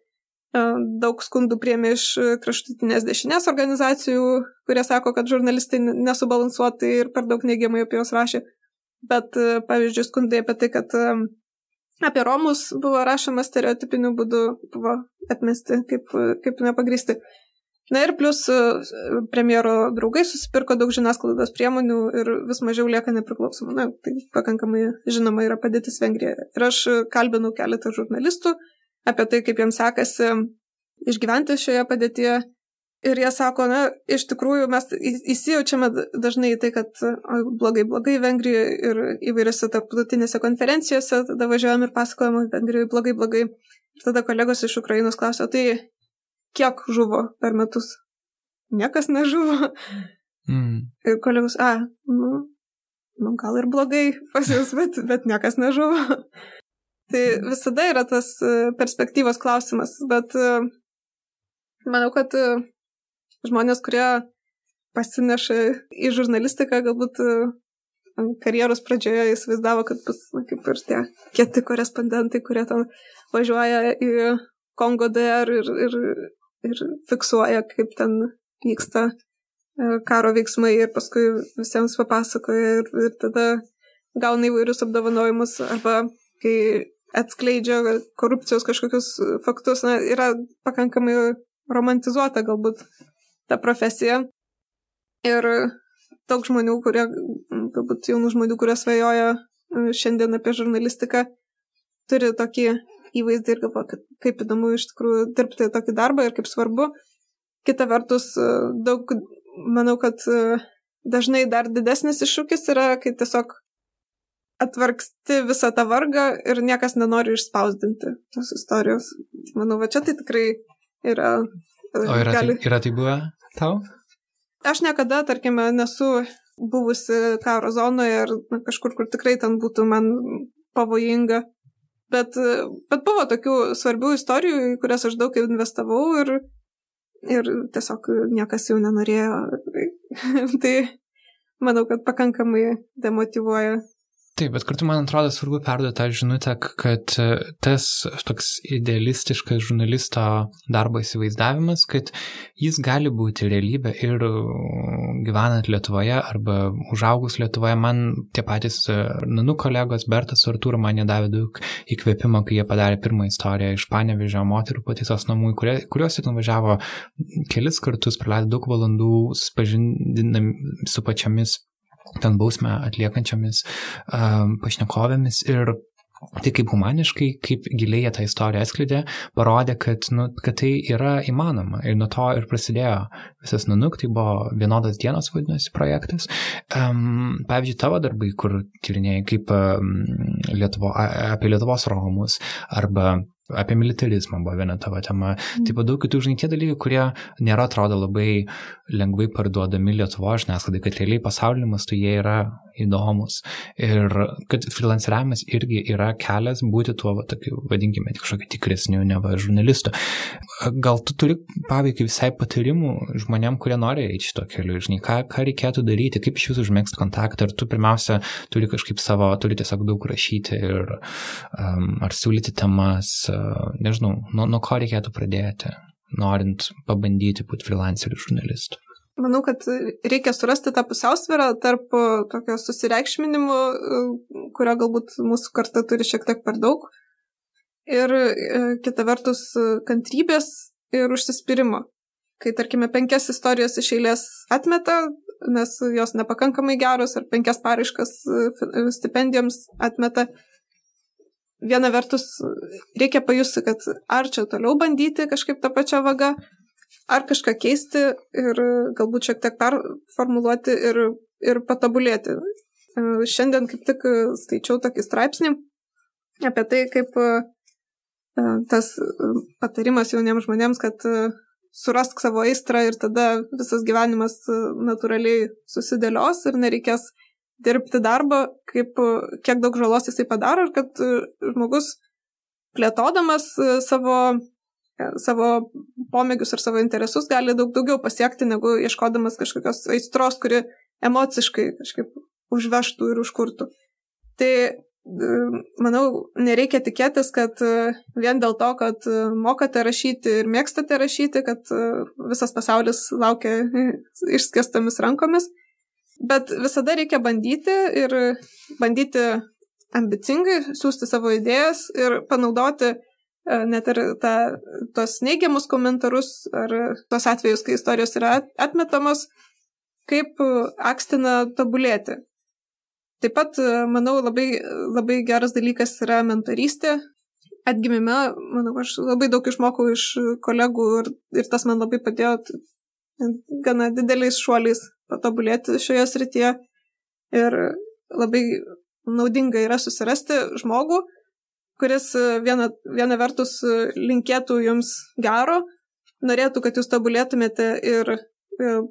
daug skundų priemė iš kraštutinės dešinės organizacijų, kurie sako, kad žurnalistai nesubalansuotai ir per daug neigiamai apie juos rašė. Bet, pavyzdžiui, skundai apie tai, kad apie Romus buvo rašoma stereotipiniu būdu, buvo atmesti kaip, kaip nepagristi. Na ir plus premjero draugai susipirko daug žiniasklaidos priemonių ir vis mažiau lieka nepriklausomų. Na, tai pakankamai žinoma yra padėtis Vengrijoje. Ir aš kalbinau keletą žurnalistų apie tai, kaip jiems sekasi išgyventi šioje padėtyje. Ir jie sako, na, iš tikrųjų mes įsijaučiame dažnai į tai, kad blogai, blogai Vengrijoje ir įvairiose tarptautinėse konferencijose, tada važiuojam ir pasakojam, Vengrijoje blogai, blogai. Ir tada kolegos iš Ukrainos klausia, tai kiek žuvo per metus? Niekas nežuvo. Mm. Ir kolegos, a, nu, nu, gal ir blogai pas jūs, bet, bet niekas nežuvo. tai visada yra tas e, perspektyvos klausimas, bet e, manau, kad e, žmonės, kurie pasineša į žurnalistiką, galbūt karjeros pradžioje įsivaizdavo, kad bus na, kaip ir tie kieti korespondentai, kurie ten važiuoja į Kongo DR ir, ir, ir fiksuoja, kaip ten vyksta e, karo veiksmai ir paskui visiems papasakoja ir, ir tada gauna įvairius apdovanojimus arba kai atskleidžia korupcijos kažkokius faktus, na, yra pakankamai romantizuota galbūt ta profesija. Ir daug žmonių, kurie, galbūt jaunų žmonių, kurie svajoja e, šiandien apie žurnalistiką, turi tokį įvaizdį ir galvoja, kad kaip įdomu iš tikrųjų dirbti tokį darbą ir kaip svarbu. Kita vertus, e, daug, manau, kad e, dažnai dar didesnis iššūkis yra, kai tiesiog atvarksti visą tą vargą ir niekas nenori išspausdinti tos istorijos. Manau, va čia tai tikrai yra. O yra, gali... tai, yra tai buvę tau? Aš niekada, tarkime, nesu buvusi karo zonoje ir kažkur, kur tikrai ten būtų man pavojinga. Bet, bet buvo tokių svarbių istorijų, į kurias aš daug investavau ir, ir tiesiog niekas jau nenorėjo. tai manau, kad pakankamai demotivuoja Taip, bet kartu man atrodo svarbu perduoti tą žinutę, kad e, tas toks idealistiškas žurnalisto darbo įsivaizdavimas, kad jis gali būti realybė ir e, gyvenant Lietuvoje arba užaugus Lietuvoje, man tie patys e, nanų kolegos Bertas su Artūru man nedavė daug įkvėpimo, kai jie padarė pirmą istoriją iš Panevežio moterų pataisos namų, kuriuos jie nuvažiavo kelis kartus, praleido daug valandų, supažindinami su pačiamis ten bausmę atliekančiamis uh, pašnekovėmis ir Tai kaip humaniškai, kaip giliai jie tą istoriją atskleidė, parodė, kad, nu, kad tai yra įmanoma. Ir nuo to ir prasidėjo visas Nanuk, tai buvo vienodas dienos vadinasi projektas. Um, pavyzdžiui, tavo darbai, kur tyrinėjai kaip um, Lietuvo, apie Lietuvos romus arba apie militarizmą buvo viena tavo tema. Mm. Taip pat daug kitų, žinai, tie dalykai, kurie nėra atrodo labai lengvai parduodami Lietuvo žiniasklaidai, kad realiai pasaulio mastu jie yra įdomus. Ir kad freelanceriavimas irgi yra kelias būti tuo, va, tokiu, vadinkime, kažkokiu tikresniu, neva žurnalistu. Gal tu turi, pavyzdžiui, visai patarimų žmonėm, kurie nori eiti šito keliu, žinai, ką, ką reikėtų daryti, kaip iš jūsų užmėgsti kontaktą, ar tu pirmiausia turi kažkaip savo, turi tiesiog daug rašyti ir um, ar siūlyti temas, nežinau, nuo, nuo ko reikėtų pradėti, norint pabandyti būti freelanceriu žurnalistu? Manau, kad reikia surasti tą pusiausvyrą tarp tokio susireikšminimo, kurio galbūt mūsų karta turi šiek tiek per daug, ir kita vertus kantrybės ir užsispyrimo. Kai, tarkime, penkias istorijas iš eilės atmeta, nes jos nepakankamai geros, ar penkias paraiškas stipendijoms atmeta, viena vertus reikia pajusti, kad ar čia toliau bandyti kažkaip tą pačią vagą, ar kažką keisti ir galbūt šiek tiek performuluoti ir, ir patobulėti. E, šiandien kaip tik skaičiau tokį straipsnį apie tai, kaip e, tas patarimas jauniems žmonėms, kad e, surask savo aistrą ir tada visas gyvenimas natūraliai susidėlios ir nereikės dirbti darbą, kaip, kiek daug žalos jisai padaro ir kad e, žmogus plėtodamas e, savo, e, savo pomėgius ar savo interesus gali daug daugiau pasiekti, negu ieškodamas kažkokios aistros, kuri emociškai kažkaip užvežtų ir užkurtų. Tai manau, nereikia tikėtis, kad vien dėl to, kad mokate rašyti ir mėgstate rašyti, kad visas pasaulis laukia išskėstomis rankomis. Bet visada reikia bandyti ir bandyti ambicingai siūsti savo idėjas ir panaudoti net ir ta, tos neigiamus komentarus ar tos atvejus, kai istorijos yra atmetamos, kaip akstina tobulėti. Taip pat, manau, labai, labai geras dalykas yra mentorystė. Atgimime, manau, aš labai daug išmokau iš kolegų ir, ir tas man labai padėjo gana dideliais šuoliais patobulėti šioje srityje. Ir labai naudinga yra susirasti žmogų, kuris e, viena, viena vertus e, linkėtų jums gero, norėtų, kad jūs tobulėtumėte ir e,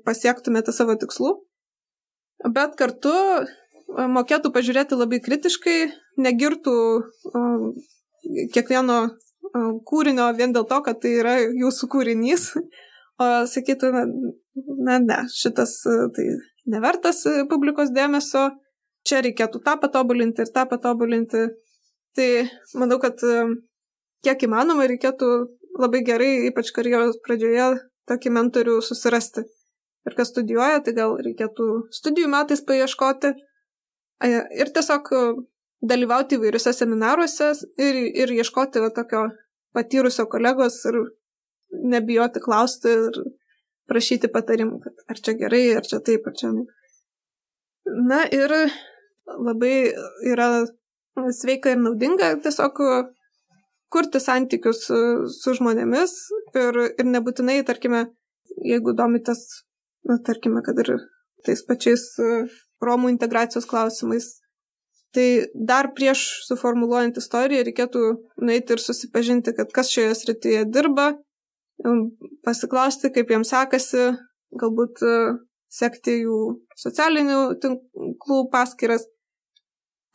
pasiektumėte savo tikslų, bet kartu mokėtų pažiūrėti labai kritiškai, negirtų kiekvieno kūrinio vien dėl to, kad tai yra jūsų kūrinys, o sakytų, na, na ne, šitas tai nevertas publikos dėmesio, čia reikėtų tą patobulinti ir tą patobulinti. Tai manau, kad e, kiek įmanoma reikėtų labai gerai, ypač karjeros pradžioje, tokį mentorių susirasti. Ir kas studijuoja, tai gal reikėtų studijų metais paieškoti ir tiesiog e, dalyvauti įvairiuose seminaruose ir, ir ieškoti va, tokio patyrusio kolegos ir nebijoti klausti ir prašyti patarimų, kad ar čia gerai, ar čia taip, ar čia. Na ir labai yra sveika ir naudinga tiesiog kurti santykius su, su žmonėmis ir, ir nebūtinai, tarkime, jeigu domitės, na, tarkime, kad ir tais pačiais Romų integracijos klausimais, tai dar prieš suformuluojant istoriją reikėtų nueiti ir susipažinti, kad kas šioje srityje dirba, pasiklausti, kaip jiems sekasi, galbūt sekti jų socialinių tinklų paskiras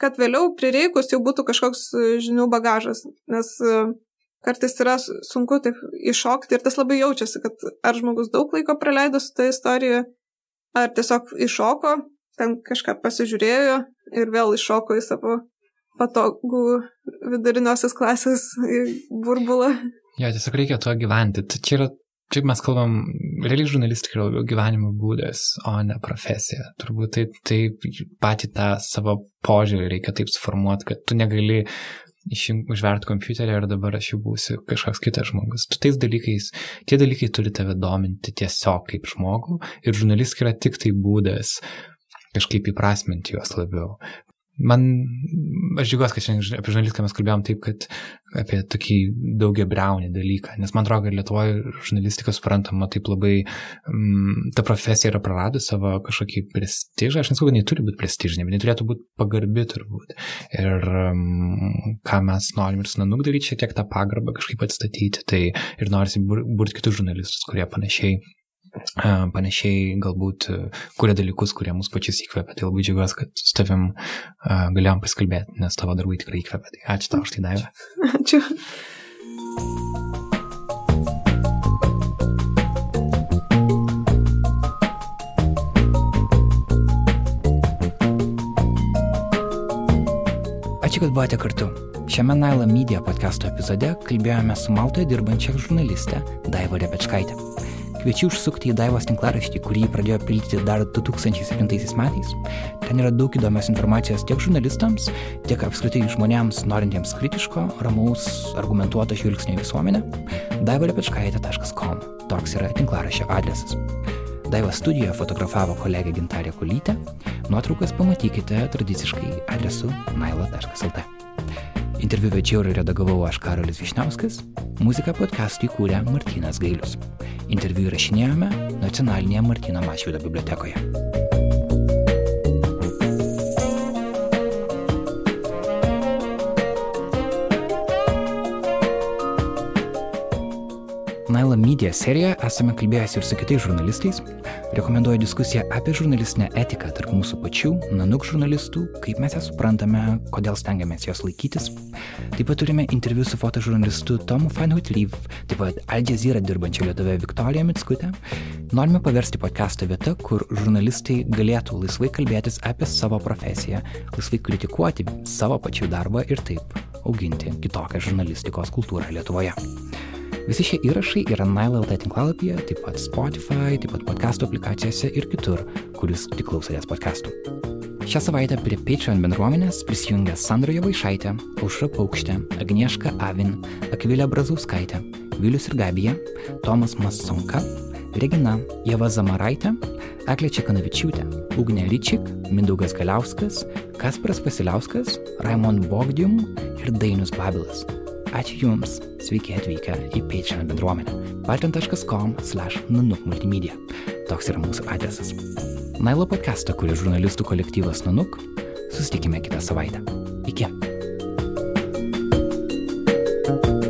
kad vėliau prireikus jau būtų kažkoks e, žinių bagažas, nes e, kartais yra sunku taip iššokti ir tas labai jaučiasi, kad ar žmogus daug laiko praleido su ta istorija, ar tiesiog iššoko, ten kažką pasižiūrėjo ir vėl iššoko į savo patogų viduriniosios klasės burbulą. Jo, tiesiog reikia tuo gyventi. Tai čia yra Čia mes kalbam, realiai žurnalistika yra labiau gyvenimo būdas, o ne profesija. Turbūt taip, taip patį tą savo požiūrį reikia taip suformuoti, kad tu negali užverti kompiuterį ir dabar aš jau būsiu kažkoks kitas žmogus. Tu tais dalykais, tie dalykai turi tave dominti tiesiog kaip žmogų ir žurnalistika yra tik tai būdas kažkaip įprasminti juos labiau. Man, aš džiugiuosi, kad šiandien apie žurnalistiką mes kalbėjom taip, kad apie tokį daugia breunį dalyką, nes man atrodo, kad Lietuvoje žurnalistika suprantama taip labai, mm, ta profesija yra praradusi savo kažkokį prestižą, aš nesakau, kad jinai turi būti prestižinė, bet jinai turėtų būti pagarbi turbūt. Ir mm, ką mes norim ir su Nanuk daryti, šiek tiek tą pagarbą kažkaip atstatyti, tai ir norisi burti kitus žurnalistus, kurie panašiai panašiai galbūt kuria dalykus, kurie mus pačius įkvepia. Tai labai džiaugiuosi, kad su tavim galėjom pasikalbėti, nes tavo darbai tikrai įkvepia. Tai ačiū tau už tai davę. Ačiū. Ačiū, kad buvote kartu. Šiame Naila Media podcast'o epizode kalbėjome su Maltoje dirbančia žurnaliste Daiva Repečkaitė. Kviečiu užsukti į Daivos tinklaraštį, kurį pradėjo pildyti dar 2007 metais. Ten yra daug įdomios informacijos tiek žurnalistams, tiek apskritai žmonėms norintiems kritiško, ramaus, argumentuoto žvilgsnio į visuomenę. daivarepečkaitė.com. Toks yra tinklaraščio adresas. Daiva studijoje fotografavo kolegė Gintarė Kulytė. Nuotraukas pamatykite tradiciškai adresu nailo.lt. Interviu vedžiau ir redagavau aš Karolis Višniauskas, muziką podcast'ui kūrė Martinas Gailius. Interviu įrašinėjome nacionalinėje Martino Mašvido bibliotekoje. Naila Media serijoje esame kalbėjęs ir su kitais žurnalistais. Rekomenduoju diskusiją apie žurnalistinę etiką tarp mūsų pačių, nanuk žurnalistų, kaip mes ją suprantame, kodėl stengiamės jos laikytis. Taip pat turime interviu su fotožurnalistu Tomu Fanhutlyv, taip pat Al Jazeera dirbančia lietuvė Viktorija Mitskutė. Norime paversti podcastą vietą, kur žurnalistai galėtų laisvai kalbėtis apie savo profesiją, laisvai kritikuoti savo pačių darbą ir taip auginti kitokią žurnalistikos kultūrą Lietuvoje. Visi šie įrašai yra Nile.lt tinklalapyje, taip pat Spotify, taip pat podcastų aplikacijose ir kitur, kuris tik klausotės podcastų. Šią savaitę prie Patreon bendruomenės prisijungia Sandra Jovaišaitė, Aušra Paukštė, Agnieška Avin, Akvilė Brazauskaitė, Vilius ir Gabija, Tomas Masonka, Regina Jeva Zamaraitė, Eklė Čekanavičiūtė, Ugnė Ryčik, Mindaugas Galiauskas, Kasparas Vasiliauskas, Raimond Bogdium ir Dainius Babilas. Ačiū Jums, sveiki atvykę į Patreon bendruomenę. patreon.com slash nanuk multimedia. Toks yra mūsų adresas. Nailo podcastą, kuris žurnalistų kolektyvas Nanuk. Susitikime kitą savaitę. Iki. thank you